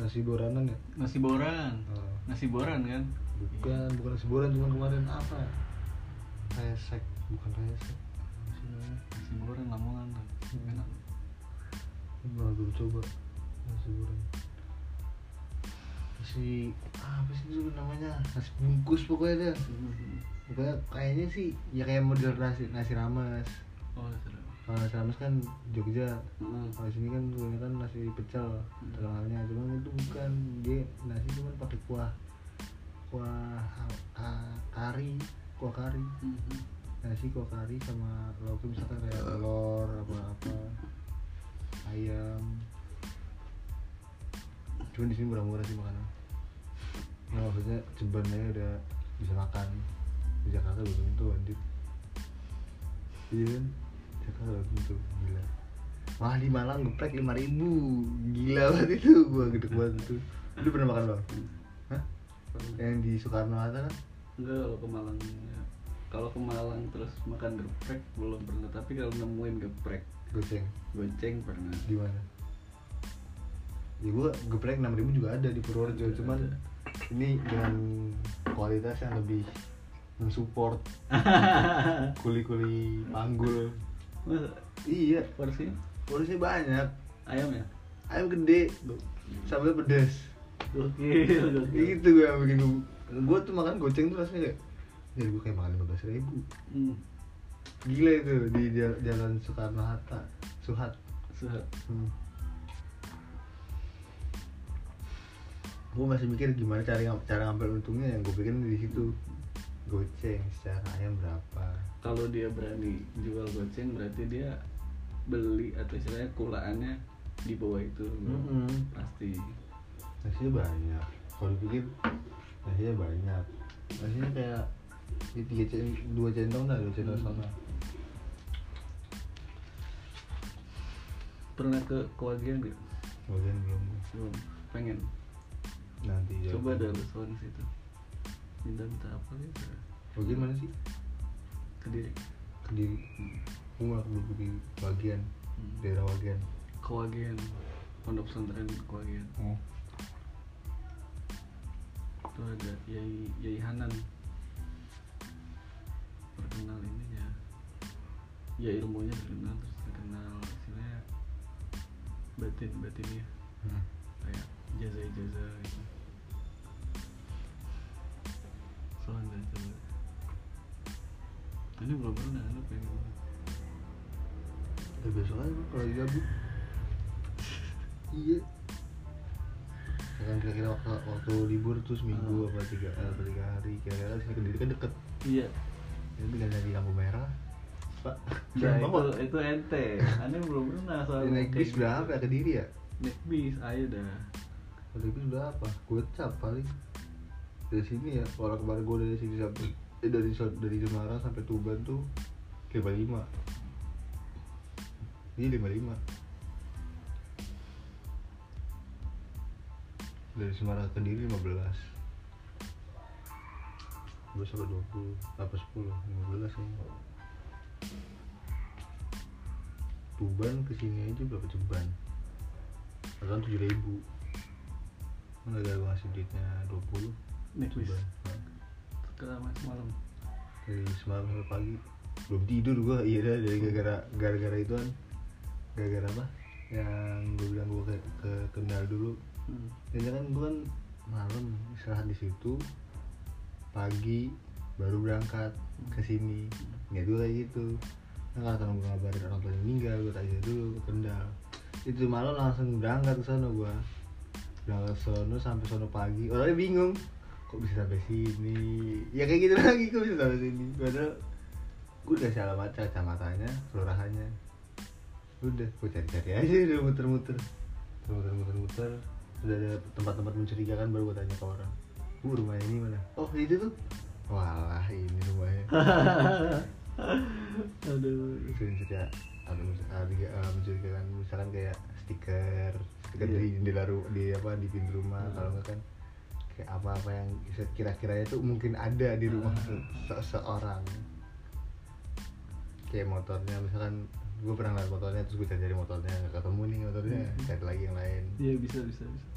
Nasi boranan ya? Nasi boran. Oh. Nasi boran kan? Bukan, bukan nasi boran cuma kemarin apa? Resek, bukan resek. Sih namanya? Nasi boran Lamongan tuh. Hmm. Enak. Baru dulu coba nasi boran. Nasi apa sih itu namanya? Nasi bungkus pokoknya deh. Pokoknya kayaknya sih ya kayak model nasi nasi rames. Oh, seru. Kalau nasi rames kan Jogja. Heeh. Kalau di sini kan kebanyakan nasi pecel terkenalnya, cuman itu bukan dia nasi cuma pakai kuah kuah ka- kari, kuah kari. Mhm. nasi kuah kari sama lauknya misalkan kayak telur apa apa ayam cuma di sini murah-murah sih makanan nah maksudnya cebannya udah bisa makan di Jakarta belum tentu anjir iya kan Jakarta belum tentu gila Wah di Malang geprek lima ribu Gila banget itu Gua gede banget itu Lu pernah makan bang? Hah? Yang di Soekarno Hatta kan? Enggak kalau ke Malang ya. Kalau ke Malang terus makan geprek belum pernah, tapi kalau nemuin geprek Goceng goceng pernah. di mana? Ya gua geprek 6000 juga ada di Purworejo, cuman ada. ini dengan kualitas yang lebih mensupport kuli-kuli panggul. Masa Iya, porsinya porsinya banyak. ayam ya? Ayam gede, sambal pedas. Gokil, gokil. Gitu gue yang bikin gua, gua tuh makan goceng tuh rasanya kayak jadi gue kayak makan 15 ribu Hmm. Gila itu di jal- jalan Soekarno Hatta Suhat Suhat. hmm. Gue masih mikir gimana cara ngam- cara ngambil untungnya yang gue pikirin di situ Goceng secara ayam berapa Kalau dia berani jual goceng berarti dia beli atau istilahnya kulaannya di bawah itu Mm-mm. pasti. Nasinya banyak Kalau dipikir nasinya banyak Nasinya kayak di tiga cen dua centong dah dua centong Hmm. sama Pernah ke Kewagian gak? Bagian belum Belum. Pengen. nanti. Coba dah lu soal situ. Minta-minta apa gitu. Bagian mana sih? Kediri. Kediri Gue malah dulu di bagian Hmm. daerah bagian Kewagian. Pondok pesantren Kewagian. oh. itu ada Yai Yai Hanan terkenal ininya ya ilmunya terkenal terus terkenal istilahnya batin batinnya Hmm. kayak jaza jaza gitu soalnya coba ini belum pernah lu pengen. Ya besok aja bro, kalau gabut Iya. Ya kan kira-kira waktu, waktu libur tuh seminggu Ah. apa tiga, eh, apa tiga hari. Kira-kira sini kediri kan deket. Iya. Ya tinggal nyari lampu merah Pak. Nah itu itu ente. Aneh belum pernah Ya, soalnya. Naik bis berapa ya kediri ya? naik bis ayo dah. Kalau naik bis berapa? Gocap paling Dari sini ya, kalau kemarin gue dari sini sampai eh, dari dari Semarang sampai Tuban tuh lima lima. Iya lima lima. Dari Semarang ke Kediri 15 gue sampai 20 apa 10 15 ya Tuban ke sini aja berapa ceban? Bahkan 7 ribu. Mana gak ngasih duitnya 20 naik bis Tuban Hah. sekarang semalam dari semalam sampai pagi. Belum tidur gua. Iya dah dari gara-gara gara-gara itu kan gara-gara apa? Yang gue bilang gue ke, ke Kendal dulu. Hmm. ini kan gue kan malam istirahat di situ. Pagi baru berangkat ke sini. Ya gue kayak gitu. Nah karena gue ngabarin orang tua meninggal gue tanya dulu ke Kendal. Itu malam langsung berangkat ke sana gue berangkat sono sampai sono pagi. Orangnya bingung kok bisa sampai sini? Ya kayak gitu lagi kok bisa sampai sini? Padahal gue udah salah baca kecamatannya kelurahannya. Udah gue cari-cari aja udah muter-muter. Muter-muter-muter. Sudah ada tempat-tempat mencurigakan baru gue tanya ke orang. Bu rumahnya ini mana? Oh itu tuh? Walah ini rumahnya. Aduh. Sering cerita ada mencurigakan misalkan kayak stiker stiker Iya. di jendela di apa di pintu rumah Hmm. kalau enggak kan kayak apa-apa yang kira-kiranya tuh mungkin ada di rumah Hmm. se- seseorang kayak motornya misalkan gue pernah lihat motornya terus gue cari cari motornya nggak ketemu nih motornya Hmm. cari lagi yang lain iya bisa bisa bisa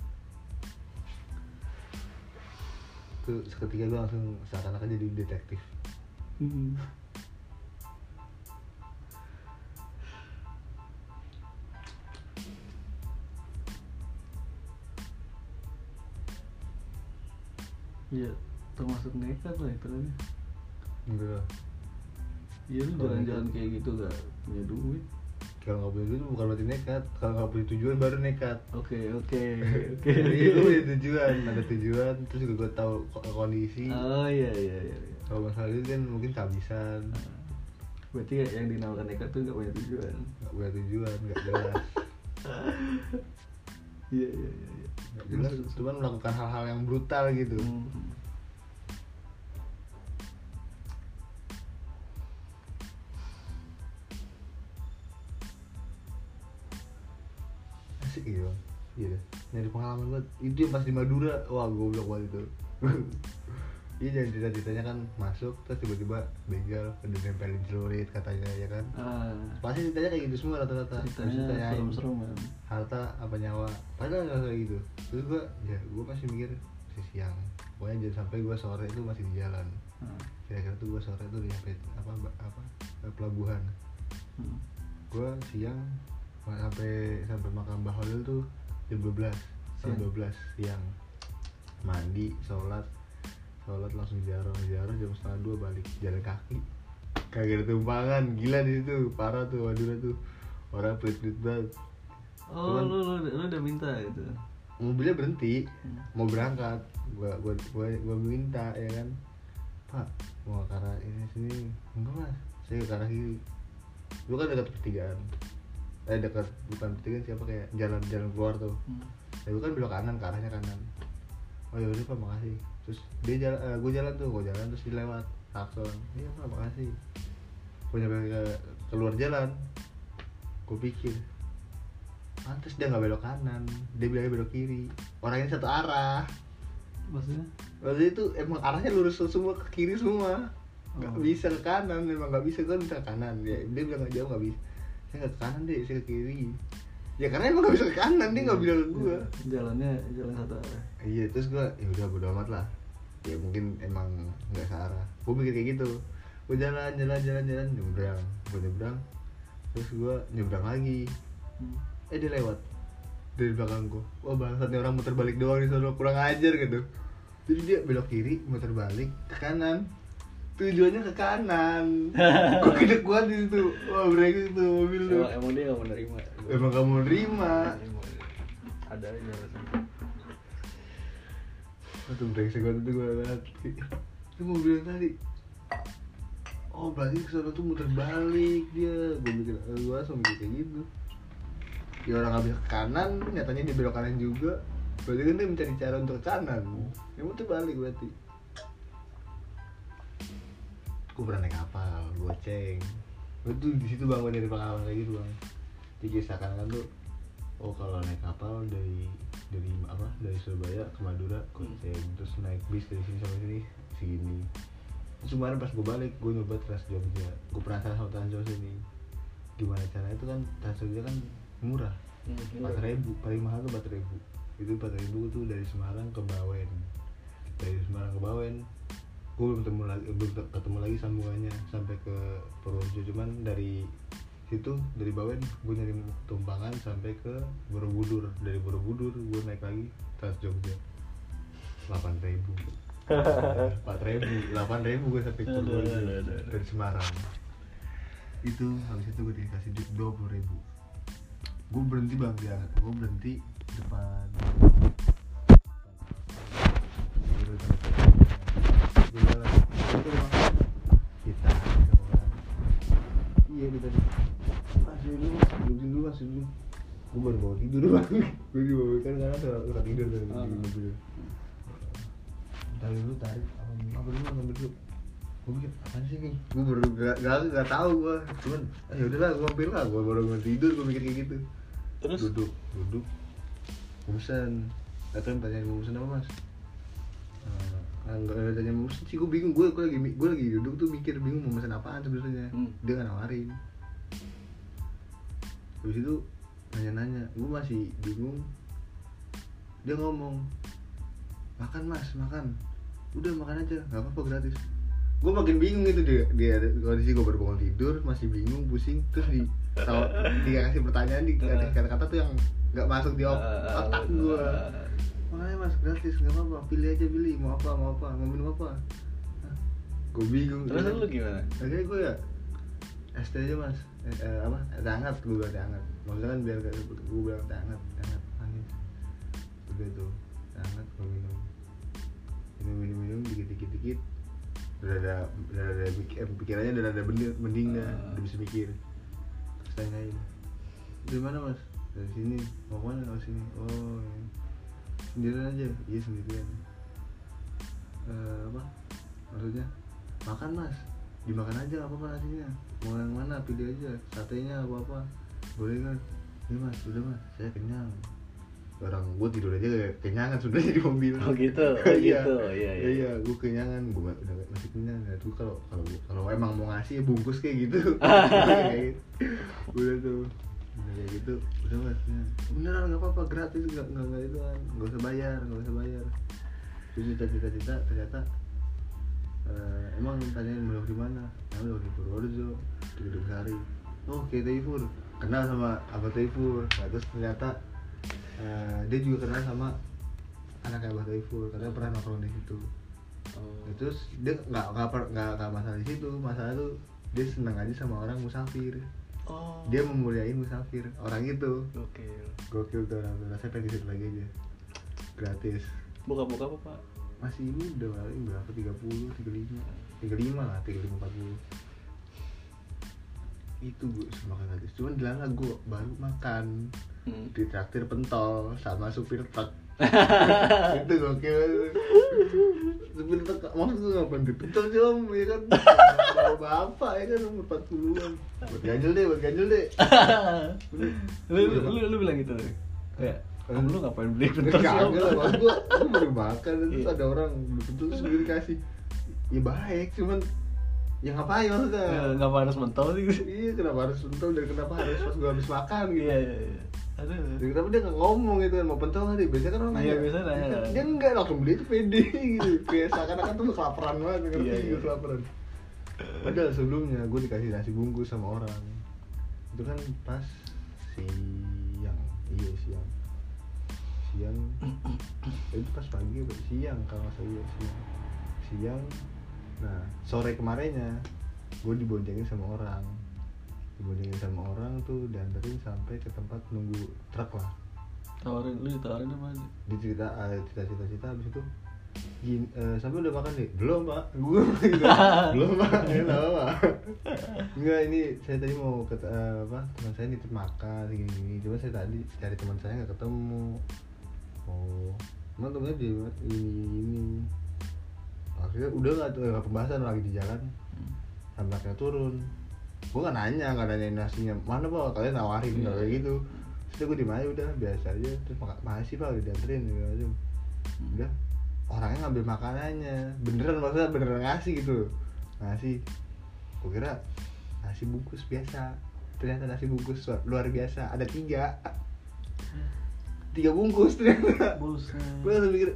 tuh seketika gue langsung seakan-akan jadi detektif Hmm. Iya, termasuk nekat lah itu kan. gitu loh Iya lu jalan-jalan kayak gitu gak punya duit. kalau nggak punya duit bukan berarti nekat kalau nggak punya tujuan baru nekat Oke oke oke. Gue punya tujuan, ada tujuan, terus juga gue tahu ko- kondisi. Oh iya iya iya. iya. Kalau masalah itu kan mungkin kehabisan, Berarti yang dinamakan nekat tuh gak punya tujuan. nggak punya tujuan, nggak jelas, Iya iya iya. Iya. jelas. Cuman melakukan hal-hal yang brutal gitu. Hmm. Asik gitu. Iya deh. Nyari pengalaman banget. Itu pas di Madura, wah goblok banget itu. Iya jangan cerita-ceritanya kan masuk terus tiba-tiba begal udah nempelin celurit katanya ya kan. Ah, Pasti ceritanya kayak gitu semua rata-rata. Ceritanya serem-serem kan. harta apa nyawa. Padahal nggak kayak gitu. Terus gue ya gue masih mikir masih siang. Pokoknya jangan sampai gue sore itu masih di jalan. Ah, kira-kira tuh gue sore tuh udah nyampe apa apa eh, pelabuhan. Hmm. gue siang sampai sampai makam Mbah Holil tuh jam 12 jam Siang. 12 siang. Mandi sholat sholat langsung jarang jarang jam setengah dua balik jalan kaki. Kagak ada tumpangan gila di situ parah tuh Madura tuh. Orang pelit-pelit banget. Oh Cuman- lu, lu, lu udah minta gitu. mobilnya berhenti Hmm. mau berangkat. Gua gua gua, gua minta ya kan? Pak mau ke arah ini sini. Enggak mas. Saya ke arah kiri lu kan dekat pertigaan. Eh dekat bukan pertigaan siapa kayak jalan jalan keluar tuh. Hmm. ya gua kan belok kanan ke arahnya kanan. Oh ya udah pak makasih terus dia jalan eh, gua jalan tuh gua jalan terus dia lewat takson iya pak makasih. Gua nyampe ke keluar jalan gua pikir pantes dia nggak belok kanan dia bilangnya belok kiri. Orang ini satu arah. Maksudnya? Maksudnya itu emang arahnya lurus semua ke kiri semua. Nggak Oh. bisa ke kanan memang nggak bisa kan bisa ke kanan. Ya dia bilang nggak jauh nggak bisa. Saya nggak ke kanan deh saya ke kiri ya karena emang nggak bisa ke kanan dia nggak bilang ke gua. Jalannya jalan satu arah. iya terus gua ya udah bodo amat lah. Ya mungkin emang nggak searah gue mikir kayak gitu. Gue jalan jalan jalan jalan nyebrang gue nyebrang. Terus gue nyebrang lagi. Hmm. eh dia lewat. Dari belakang gue wah bangsatnya orang muter balik doang di sana kurang ajar gitu. Jadi dia belok kiri muter balik ke kanan. Tujuannya ke kanan. Gue gede kuat di situ. Wah brengsek tuh mobil tuh emang, emang dia gak menerima emang kamu nerima. Ada aja rasanya Aduh brengsek banget tuh gue liat Itu mobil yang tadi Oh berarti ke sana tuh muter balik dia. Gue mikir, eh, gue langsung mikir kayak gitu. Ya orang ngambil ke kanan, nyatanya dia belok kanan juga. Berarti kan dia mencari cara untuk kanan. Ya muter balik berarti. Gue pernah naik kapal, goceng Gue tuh di situ bangun dari pengalaman kayak gitu bang Jadi seakan-akan tuh Oh kalau naik kapal dari dari apa dari Surabaya ke Madura goceng terus naik bis dari sini sampai sini segini. Kemarin pas gue balik gue nyoba Trans Jogja. Gue penasaran sama Trans Jogja ini gimana caranya itu kan Trans Jogja kan murah. Hmm, empat ribu paling mahal tuh empat ribu. Itu empat ribu tuh dari Semarang ke Bawen. Dari Semarang ke Bawen gue belum ketemu lagi belum ketemu lagi sambungannya sampai ke Purworejo cuman dari situ dari Bawen gue nyari tumpangan sampai ke Borobudur. Dari Borobudur gue naik lagi Trans Jogja. Delapan ribu. Empat ribu delapan ribu gue sampai Purworejo dari Semarang. Itu habis itu gue dikasih duit dua puluh ribu. Gue berhenti bang di gue berhenti depan dulu gue baru bawa tidur bang gue dibawa kan karena ada orang tidur dari Ah. di mobil. Tarik dulu tarik. Apa apa dulu ngambil dulu? Gue mikir apaan sih nih gue baru gak gak gak tahu gue cuman ah, ya udahlah gue ambil lah. Gue baru mau tidur gue mikir kayak gitu. Terus? Duduk duduk. Pesen atau yang tanya mau pesen apa mas. Eh, nggak ada tanya mau pesen sih. Gue bingung. Gue gue lagi gue lagi duduk tuh mikir bingung mau pesen apaan sebenarnya. Hmm. dia nggak nawarin habis itu nanya-nanya gue masih bingung. Dia ngomong makan mas makan. Udah makan aja nggak apa-apa gratis. Gue makin bingung itu dia dia kondisi gue baru bangun tidur masih bingung pusing. Terus di dia kasih pertanyaan di kata-kata tuh yang nggak masuk di Ah, otak gue makanya mas gratis nggak apa-apa pilih aja pilih mau apa mau apa mau minum apa gue bingung. Terus lu gimana? Akhirnya gue ya es teh aja mas eh, eh, apa? Teh hangat gue bilang teh hangat maksudnya kan biar gak gue bilang teh hangat teh hangat manis. Udah tuh teh hangat gue minum. Minum minum minum dikit dikit dikit. Udah ada udah ada eh, pikirannya udah ada mending, mending dah Ah. udah bisa mikir. Terus tanyain dari mana mas? Dari sini. Mau mana mau sini? Oh ya. sendirian aja. Iya sendirian. Eh, apa? Maksudnya? Makan mas dimakan aja apa-apa nasinya mau yang mana pilih aja. Satenya apa apa. Boleh kan ini mas udah mas. Saya kenyang. Orang gue tidur aja kayak kenyangan sebenarnya di mobil. Oh gitu, oh gitu, iya, iya. iya gue kenyangan. Gue masih kenyang. Ya tuh kalau kalau kalau emang mau ngasih ya bungkus kayak gitu. Gitu. udah tuh udah kayak gitu. Udah mas ya. beneran nggak apa-apa. Gratis nggak nggak itu kan nggak usah bayar nggak usah bayar. Terus cita cita ternyata eh, emang tanyain mau di mana? Nah udah di Purworejo di Gedung Sari. Oh kayak Taifur kenal sama Abah Taifur nah, terus ternyata eh, dia juga kenal sama anaknya Abah Taifur karena pernah nongkrong di situ. Oh. Nah, terus dia nggak nggak nggak masalah di situ. Masalah tuh dia senang aja sama orang musafir. Oh. Dia memuliain musafir. Orang itu. Oke gokil tuh orang saya pengen di situ lagi aja. Gratis. Buka buka apa pak masih muda paling berapa? 30, 35 35 lah, 35, 40 itu gue makan gratis. Cuman bilang gue baru makan. Hmm. di traktir pentol sama supir truk. Itu gokil. Supir truk maksud gue ngapain di pentol sih om? Ya kan? Bawa bapak ya kan? Umur 40an buat ganjel deh buat ganjel deh. Lu, lu, lu, lu bilang gitu kayak om lu ngapain beli pentol sih Kagak lah, gua, gua baru makan terus Iya. ada orang beli terus gue dikasih ya baik cuman ya ngapain maksudnya Ya, ngapa harus mentol sih iya kenapa harus pentol dan kenapa harus pas gua habis makan gitu iya iya iya aduh Kenapa dia nggak ngomong gitu kan mau pentol nggak dia? Biasanya kan orang Iya, biasanya nanya. Dia, dia enggak langsung beli itu pede gitu. Kayak seakan-akan tuh kelaparan banget ngerti Iya, gitu iya. kelaparan. Padahal sebelumnya gue dikasih nasi bungkus sama orang. Itu kan pas siang, iya siang. Siang. Eh, itu pas pagi apa? Siang kalau iya, siang. Siang. Nah sore kemarinnya gue diboncengin sama orang. Diboncengin sama orang tuh dianterin sampai ke tempat nunggu truk lah. Tawarin lu ditawarin apa aja? Di cerita cerita cerita cerita abis itu gini, eh, sampai udah makan nih? Belum pak. Gue gitu. Belum pak. Ya apa enggak ini saya tadi mau ke eh, apa teman saya nitip makan gini gini cuma saya tadi cari teman saya nggak ketemu oh emang temennya di ini ini. Akhirnya udah nggak tuh pembahasan lagi di jalan. Sampai akhirnya turun. Gue nggak nanya nggak nanya nasinya. Mana pak? Kalian nawarin Iya. kayak gitu. Terus gue di mana udah biasa aja. Terus mak makasih pak udah dianterin gitu. Aja udah. Orangnya ngambil makanannya. Beneran maksudnya beneran ngasih gitu ngasih. Gue kira nasi bungkus biasa. Ternyata nasi bungkus luar biasa. Ada tiga tiga bungkus ternyata. Gue langsung mikir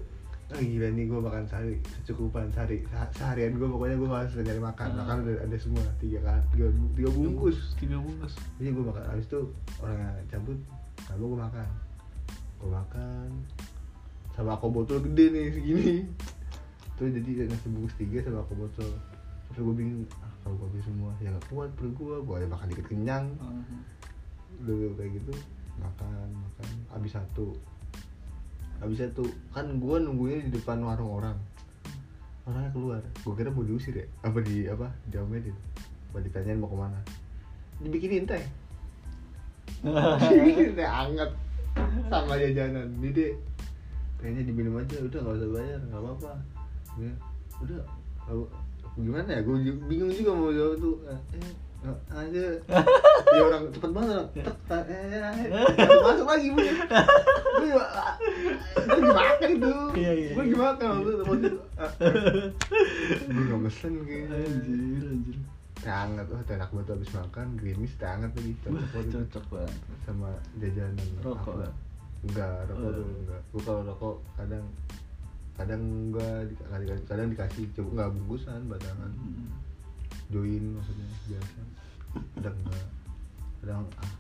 oh, gila nih gue makan sehari kecukupan sehari Se- seharian gue pokoknya gue harus nyari makan. Ah. makan ada, ada semua tiga kan tiga, tiga bungkus. tiga bungkus. Jadi gue makan habis itu orang yang cabut lalu gue makan. Gue makan. Sama aku botol gede nih segini. Tuh jadi nasi bungkus tiga sama aku botol. Terus gue bingung ah, kalau gue habis semua ya gak kuat perut gue gue ada makan dikit kenyang. Udah udah kayak gitu makan makan habis satu. Habis satu. Kan gue nunggunya di depan warung orang. Orangnya keluar. Gue kira mau diusir ya? Apa di apa diomelin apa ditanyain mau ke mana? Dibikinin teh. Dibikinin teh anget. Sama jajanan. Deh kayaknya diminum aja. Udah nggak usah bayar. Nggak apa-apa. Ya, udah. Gimana ya? Gue bingung juga mau jawab tuh. Eh, aja ya orang cepet banget orang tek tek, eh, masuk lagi bu gue gue dimakan itu. Iya, iya, gue iya. dimakan waktu itu ah, gue nggak mesen kayaknya anjir anjir. Hangat wah teh enak banget habis makan. Gerimis teh hangat lagi cocok Wah, cocok banget. Sama jajanan Rokok lah. enggak rokok Oh. tuh enggak. Gue kalau rokok kadang kadang enggak kadang, kadang dikasih coba enggak bungkusan batangan. Hmm. Join maksudnya biasa. Kadang enggak? Kadang ah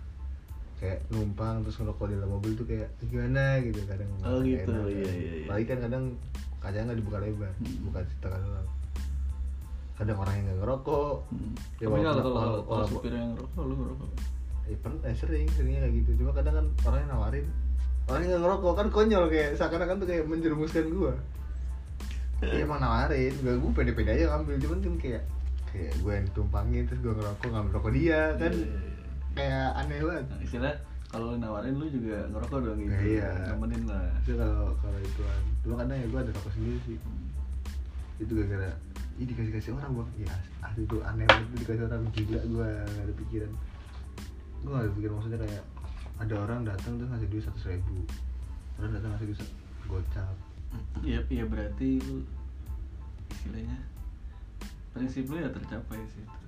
kayak numpang terus ngerokok di dalam mobil tuh kayak gimana? Gitu kadang Oh, nggak gitu, enak, iya, kan. iya, iya. apalagi kan kadang kacanya nggak dibuka lebar Hmm. buka setengah doang. Kadang orang yang nggak ngerokok. Hmm. Ya, Tapi kalau walaupun- kalau kalau supir yang ngerokok lu ngerokok? Eh pernah eh, sering seringnya kayak gitu. Cuma kadang kan orang yang nawarin orang yang nggak ngerokok kan konyol kayak seakan-akan tuh kayak menjerumuskan gua. Iya emang nawarin, gak gue pede-pede aja ngambil. Cuman kan kayak kayak gue yang tumpangin terus gue ngerokok ngambil rokok dia kan Iya, iya, iya. kayak aneh banget. Nah, istilah kalau nawarin lu juga ngerokok dong gitu Iya. nemenin lah. Itu kalau kalau ituan. Cuma kadang ya gue ada rokok sendiri sih. Hmm. itu gara-gara ih dikasih kasih orang gua. Ya asli itu aneh banget itu dikasih orang gila gue gak ada pikiran. Gue gak ada pikiran maksudnya kayak ada orang datang terus ngasih duit seratus ribu. Orang datang ngasih duit gocap. Iya, iya berarti lu istilahnya prinsip lu ya tercapai sih itu.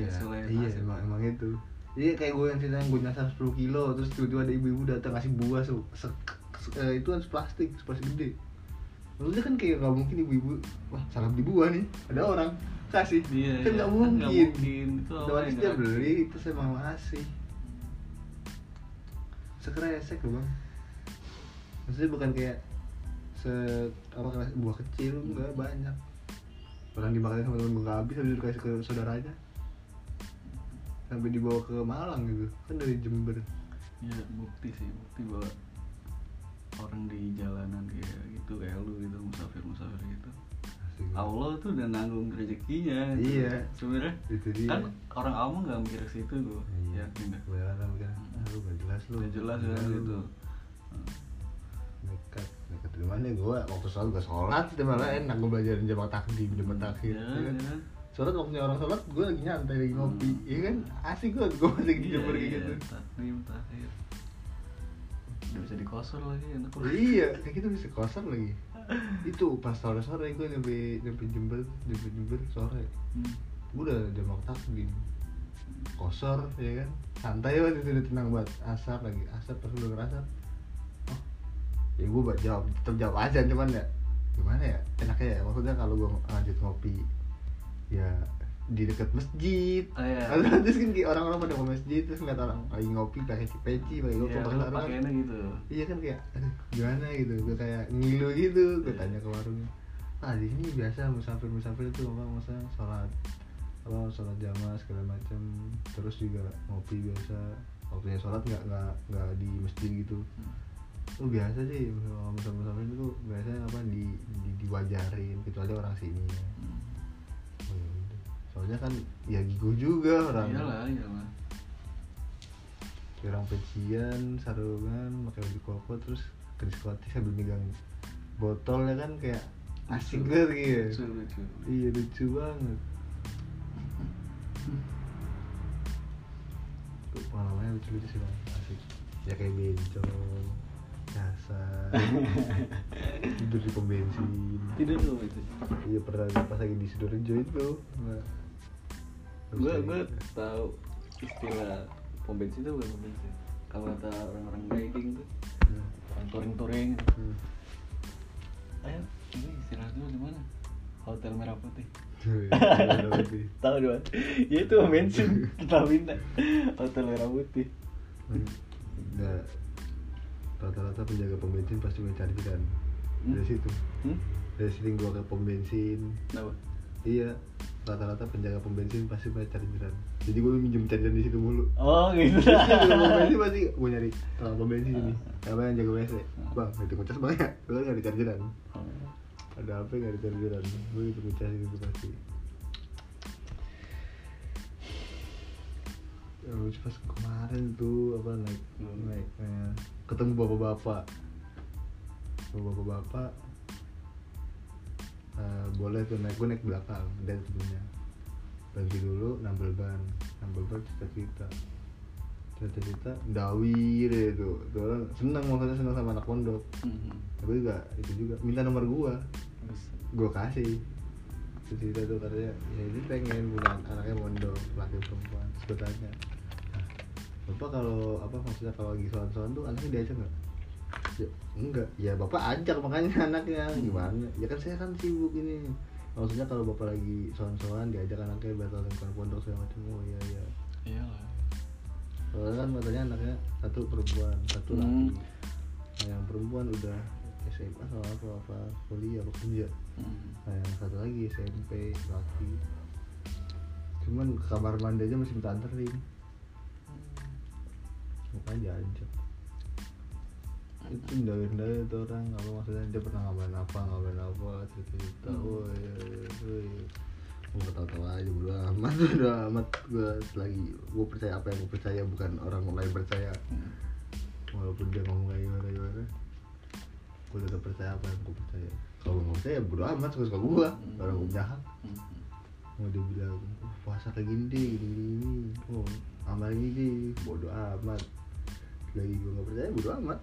Iya iya emang emang itu Iya kayak gue yang cerita yang gue nyasar 10 kilo terus tiba-tiba ada ibu-ibu datang ngasih buah se, se, se- eh, itu kan plastik, plastik gede. Maksudnya kan kayak gak mungkin ibu-ibu wah salah beli buah nih ada orang kasih Iya, kan iya. gak Kan mungkin. nggak mungkin. Itu dia beli itu saya mau ngasih. Sekresek loh bang. Maksudnya bukan kayak se apa buah kecil enggak banyak. Orang dimakan sama temen gue nggak habis habis dikasih ke saudaranya sampai dibawa ke Malang gitu kan dari Jember Iya, bukti sih, bukti bahwa orang di jalanan kayak gitu kayak lu gitu musafir-musafir gitu. Asik. Allah tuh udah nanggung rezekinya. Iya. Sebenarnya itu dia kan orang awam nggak mikir ke situ tuh. iya Yakin dah. kebanyakan orang mikir ah lu gak jelas lu Udah jelas kan lu." gitu. Dari mana gue waktu sholat gak sholat itu malah enak gue belajar jamaah takdim jamaah takhir Ya, ya kan? ya. Sholat waktunya orang sholat gue lagi nyantai lagi ngopi ya kan? Asik gue gue masih di Iya, Jember kayak iya, gitu. takdim, takhir. Udah bisa dikosor lagi enak iya kayak gitu bisa kosong lagi. Itu pas sore sore gue nyampe nyampe Jember nyampe Jember sore. Hmm. gue udah jamaah takdim. Kosor ya kan? Santai banget itu udah tenang banget. Asap lagi asap pas udah ngerasa oh ya gue buat jawab tetap jawab aja cuman ya gimana ya enaknya ya maksudnya kalau gue lanjut ngopi ya di dekat masjid Oh, iya. terus kan kayak orang-orang pada ke masjid terus ngeliat orang lagi ngopi pakai peci pakai Iya, lu taruhan. pakainya gitu. iya kan kayak aduh gimana gitu gue kayak ngilu gitu gue Iya. tanya ke warungnya ah di sini biasa musafir musafir tuh apa maksudnya sholat apa sholat jamaah segala macam terus juga ngopi biasa waktunya sholat nggak nggak nggak di masjid gitu oh biasa sih kalau musafir musafir itu biasanya apa di, di diwajarin kecuali orang sini Hmm. Oh, ya udah. soalnya kan ya gigu juga orang Iyalah, iyalah. orang pecian sarungan pakai baju koko terus ke diskotik sambil megang botol ya kan kayak asik banget gitu Lucu, lucu. iya lucu banget pengalamannya lucu-lucu sih bang asik ya kayak bencong nyasar tidur di pom bensin Tidur dulu itu. iya pernah pas lagi di sidoarjo itu Gue gue tahu istilah pom bensin itu bukan pom bensin. Kalau kata orang-orang guiding tuh, Hmm. orang touring-touring. Hmm. Ayo, ini istirahat dulu di mana? Hotel Merah Putih. Tahu dong. Ya itu bensin kita minta. Hotel Merah Putih. Nggak, rata-rata penjaga pom bensin pasti cari-cari Hmm? dari situ. Hmm? dari sering gua ke pom bensin. Kenapa? iya rata-rata penjaga pom bensin pasti punya cari-cari jadi gua minjem cari di situ mulu. Oh gitu. Terus di pom bensin pasti gua nyari tukang pom bensin ini apa yang jaga WC bang itu ngecas bang ya gua nggak ada ada apa nggak ada cari-cari gua itu ngecas itu pasti. Ya, lucu pas kemarin tuh apa naik naik eh, ketemu bapak-bapak. Bapak-bapak eh, boleh tuh naik gue naik belakang dan sebelumnya berhenti dulu nambel ban. Nambel ban cerita-cerita cerita-cerita dawir ya tuh. Tuh orang seneng maksudnya seneng sama anak pondok. Hmm. tapi juga itu juga minta nomor gua. Gue kasih. Cerita tuh katanya ya ini pengen punya anaknya mondok laki perempuan. "Nah, bapak kalau apa maksudnya kalau lagi soal-soal tuh anaknya diajak nggak? Ya, enggak. Ya bapak ajak makanya anaknya. Gimana? Ya kan saya kan sibuk ini. Maksudnya kalau bapak lagi soal-soalan diajak anaknya batal lingkungan pondok segala macam. Oh iya iya. Iyalah. soalnya kan katanya anaknya satu perempuan satu laki. Hmm. nah yang perempuan udah SMA atau apa apa kuliah apa kerja Hmm. nah yang satu lagi SMP laki. Cuman ke kamar mandi aja masih minta anterin makanya diajak itu ndawir-ndawir tuh orang apa maksudnya dia pernah ngapain apa ngapain apa cerita-cerita Hmm. woi woi gue tahu-tahu aja bodo amat bodo amat gue lagi gue percaya apa yang gue percaya bukan orang lain percaya Hmm. walaupun dia ngomong kayak gimana gimana gue tetap percaya apa yang gue percaya kalau nggak percaya bodo amat suka suka gue Hmm. orang gue jahat Hmm. mau dia bilang oh, puasa kayak gini deh gini gini, gini. oh amal ini deh bodo amat lagi gue nggak percaya bodo amat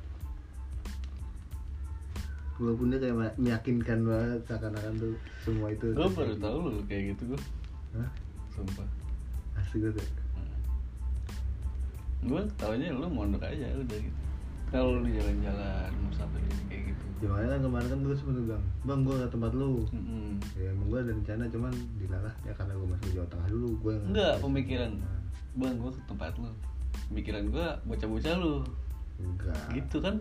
walaupun dia kayak me- meyakinkan banget seakan-akan tuh semua itu Gue baru tahu lu kayak gitu gue. Hah? Sumpah. asik banget ya? Gue taunya lu mondok aja udah gitu. Kalau lu jalan-jalan musafir gitu, kayak gitu. ya makanya kan kemarin kan gue sempet bilang bang gue ke tempat lu Mm-mm. ya emang gue ada rencana cuman dilalah ya karena gue masuk ke Jawa Tengah dulu gue yang Enggak, pemikiran. Bang, gue ke tempat lu. Pemikiran gue bocah-bocah lu. enggak. Gitu kan.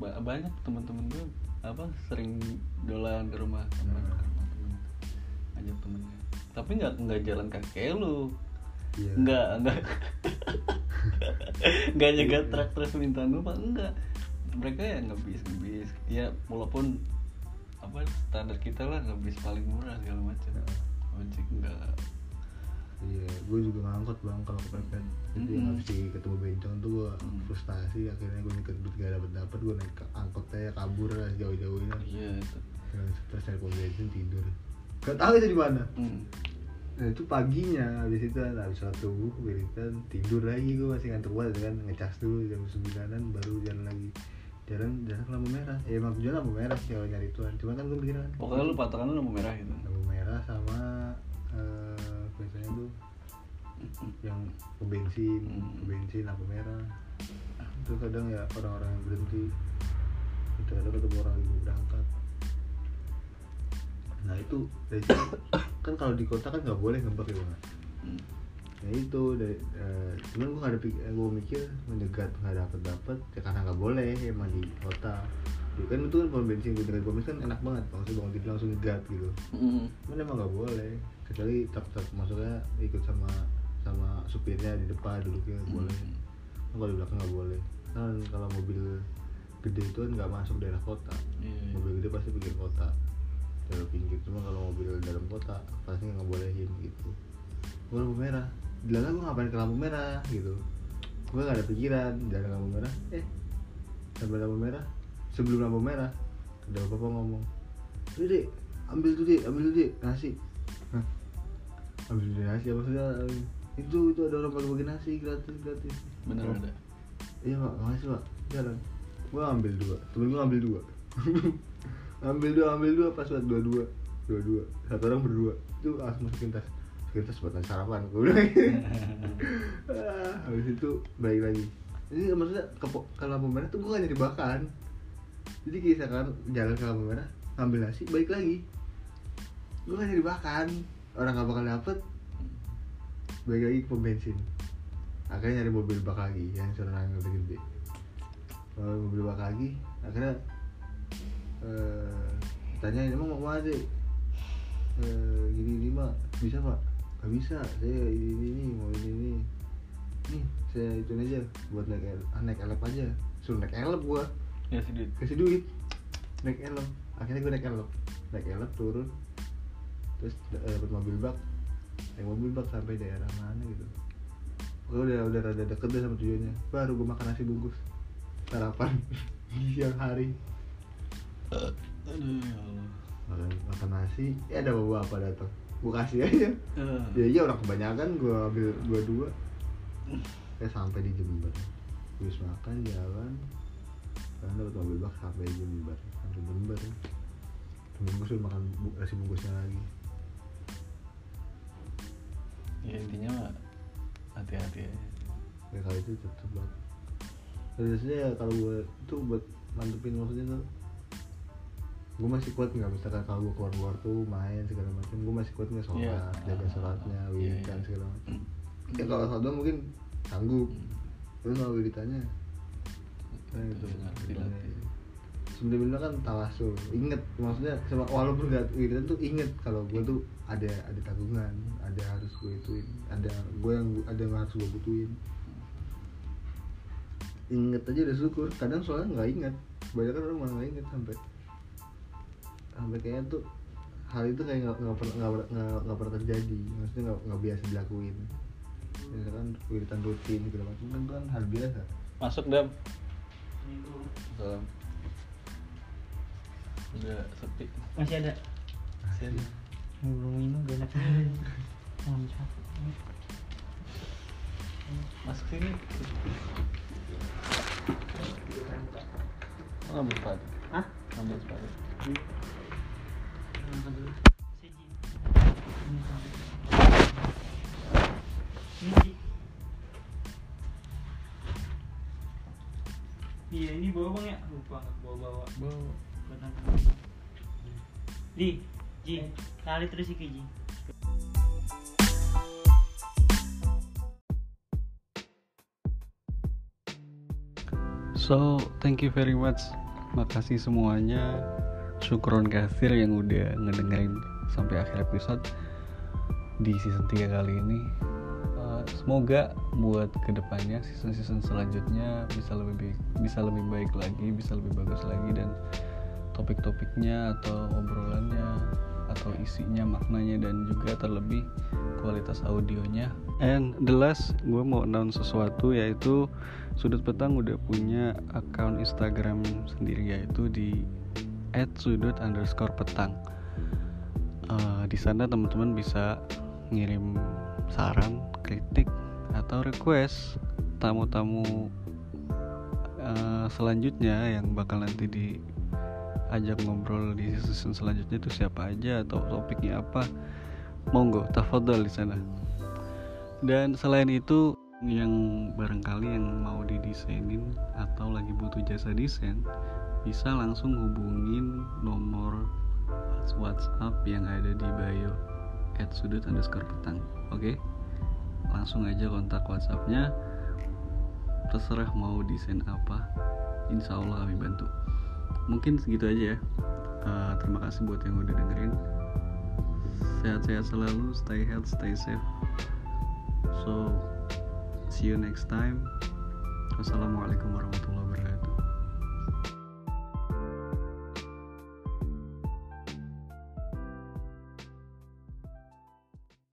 Ba- banyak teman-teman gue apa sering dolan ke rumah teman Hmm. temen ajak temennya. Tapi nggak nggak jalan kayak lu. Iya. nggak nggak. Nggak jaga truk terus minta numpang enggak mereka ya ngebis ngebis. Ya walaupun apa standar kita lah ngebis paling murah segala macam. Ojek enggak Iya, gue juga ngangkut bang kalau kepepet. Jadi Mm-mm. habis di ketemu bencong tuh gue Mm. frustasi. Akhirnya gue nyeket duit gak dapet dapet. Gue naik ke angkot aja kabur lah jauh-jauhnya. iya itu stres naik pom bensin tidur. Gak tahu itu di mana. hmm. Nah itu paginya habis itu habis sholat subuh berikan tidur lagi gue masih ngantuk banget kan ngecas dulu jam sembilanan baru jalan lagi jalan jalan ke lampu merah ya emang tujuan lampu merah sih kalau nyari tuan cuma kan gue mikir kan pokoknya lu patokan lampu merah gitu lampu merah sama eh biasanya tuh yang bensin Hmm. bensin lampu merah. Terus kadang ya orang-orang yang berhenti itu ada ketemu orang mau berangkat nah itu dari situ, kan kalau di kota kan nggak boleh ngebak ya ya itu dari eh, cuman gue gak ada gue mikir menyegat nggak dapet dapet ya karena nggak boleh emang di kota kan itu kan pom bensin pom bensin kan enak banget. Maksudnya bangun tidur langsung nyegat gitu. Hmm. cuman emang nggak boleh. Kecuali tak tak maksudnya ikut sama sama supirnya di depan duduknya nggak boleh. Hmm. kalau di belakang nggak boleh. Kan kalau mobil gede itu kan nggak masuk daerah kota. Iya, iya. mobil gede pasti pinggir kota. Daerah pinggir cuma kalau mobil dalam kota pasti nggak bolehin gitu. Gue lampu merah. Bilang gue ngapain ke lampu merah gitu. Gue gak ada pikiran jalan lampu merah eh sampai lampu merah sebelum lampu merah. Ada bapak ngomong. Tuh dek ambil tuh dek ambil tuh dek nasi. Hah? ambil tuh nasi apa maksudnya itu itu ada orang bagi bagi nasi gratis gratis. Bener Oh, ada. Iya pak. Makasih pak. Jalan. Gua ambil dua. Temen gua ambil dua. Ambil dua ambil dua. Pas buat dua dua dua dua satu orang berdua. Itu langsung masukin tas. Masukin tas buat sarapan gua bilang. Ah, habis itu balik lagi. Ini maksudnya ke, ke lampu merah tuh gua gak nyari bakan jadi kisah kan jalan ke lampu merah ngambil nasi balik lagi. Gua gak nyari bakan orang gak bakal dapet. Balik lagi ke pom bensin. Akhirnya nyari mobil bak lagi yang seorang yang gede gede. Kalau mobil bak lagi akhirnya eh tanyain emang mau ke mana sih eh gini gini mak. Bisa pak. Gak bisa. Saya ini ini, ini mau ini ini. Nih saya itu aja buat naik naik elep aja. Suruh naik elep gua ya sih duit. Kasih duit. Naik elep akhirnya gue naik elep naik elep turun. Terus da- dapet mobil bak. Naik mobil bak sampai daerah mana gitu. Gue udah udah rada deket deh sama tujuannya. Baru gue makan nasi bungkus. Sarapan. Di siang hari. Aduh ya Allah. Makan, makan nasi. Ya ada bawa apa datang? Gue kasih aja. Eh, ya iya orang kebanyakan gue ambil dua dua. Ya sampai di Jember. Habis makan jalan kan dapat mobil bak sampai Jember sampai Jember temen gue suruh makan bu- nasi bungkusnya lagi. Ya intinya mah hati-hati aja ya kali itu tetep banget biasanya ya kalau gue itu buat mantepin maksudnya tuh gue masih kuat nggak? Misalkan kalau gue keluar keluar tuh main segala macam gue masih kuat nggak? Sholat Iya. jaga sholatnya wiridan iya. segala macam ya kalau sholat mungkin sanggup. Terus kalau wiridannya nah itu dilatih. sebenarnya kan tawasul inget. Maksudnya sama- walaupun nggak wiridan tuh inget kalau gue tuh ada ada tanggungan ada harus gue ituin ada gue yang ada yang harus gue butuhin. Inget aja udah syukur. Kadang soalnya nggak inget. Banyak kan orang malah nggak inget sampai sampai kayaknya tuh hal itu kayak nggak nggak pernah nggak pernah- nggak nggak pernah terjadi. Maksudnya nggak nggak biasa dilakuin. Misalkan wiridan rutin segala macam kan kan hal biasa. Masuk dam salam udah sepi masih ada masih ada belum minum gak enak masuk sini Oh, ngambil sepatu Hah? sepatu. Ini. Ini Iya ini bawa bang ya lupa nggak bawa bawa bawa Benar. Di, Ji, kali terus iki Ji. So, thank you very much. Makasih semuanya. Syukron kasir yang udah ngedengerin sampai akhir episode di season 3 kali ini. Uh, semoga buat ke depannya season-season selanjutnya bisa lebih bisa lebih baik lagi, bisa lebih bagus lagi dan topik-topiknya atau obrolannya atau isinya maknanya dan juga terlebih kualitas audionya. And the last gue mau announce sesuatu yaitu sudut petang udah punya akun Instagram sendiri yaitu di @sudut underscore petang. Eh, di sana teman-teman bisa ngirim saran kritik atau request tamu-tamu eh, selanjutnya yang bakal nanti di ajak ngobrol di season selanjutnya itu siapa aja atau topiknya apa monggo tafadhol di sana. Dan selain itu yang barangkali yang mau didesainin atau lagi butuh jasa desain bisa langsung hubungin nomor WhatsApp yang ada di bio at sudut underscore petang. Oke? Langsung aja kontak WhatsAppnya. Terserah mau desain apa insya Allah kami bantu. Mungkin segitu aja ya. Eh, terima kasih buat yang udah dengerin. Sehat-sehat selalu stay healthy stay safe. So see you next time. Wassalamualaikum warahmatullahi wabarakatuh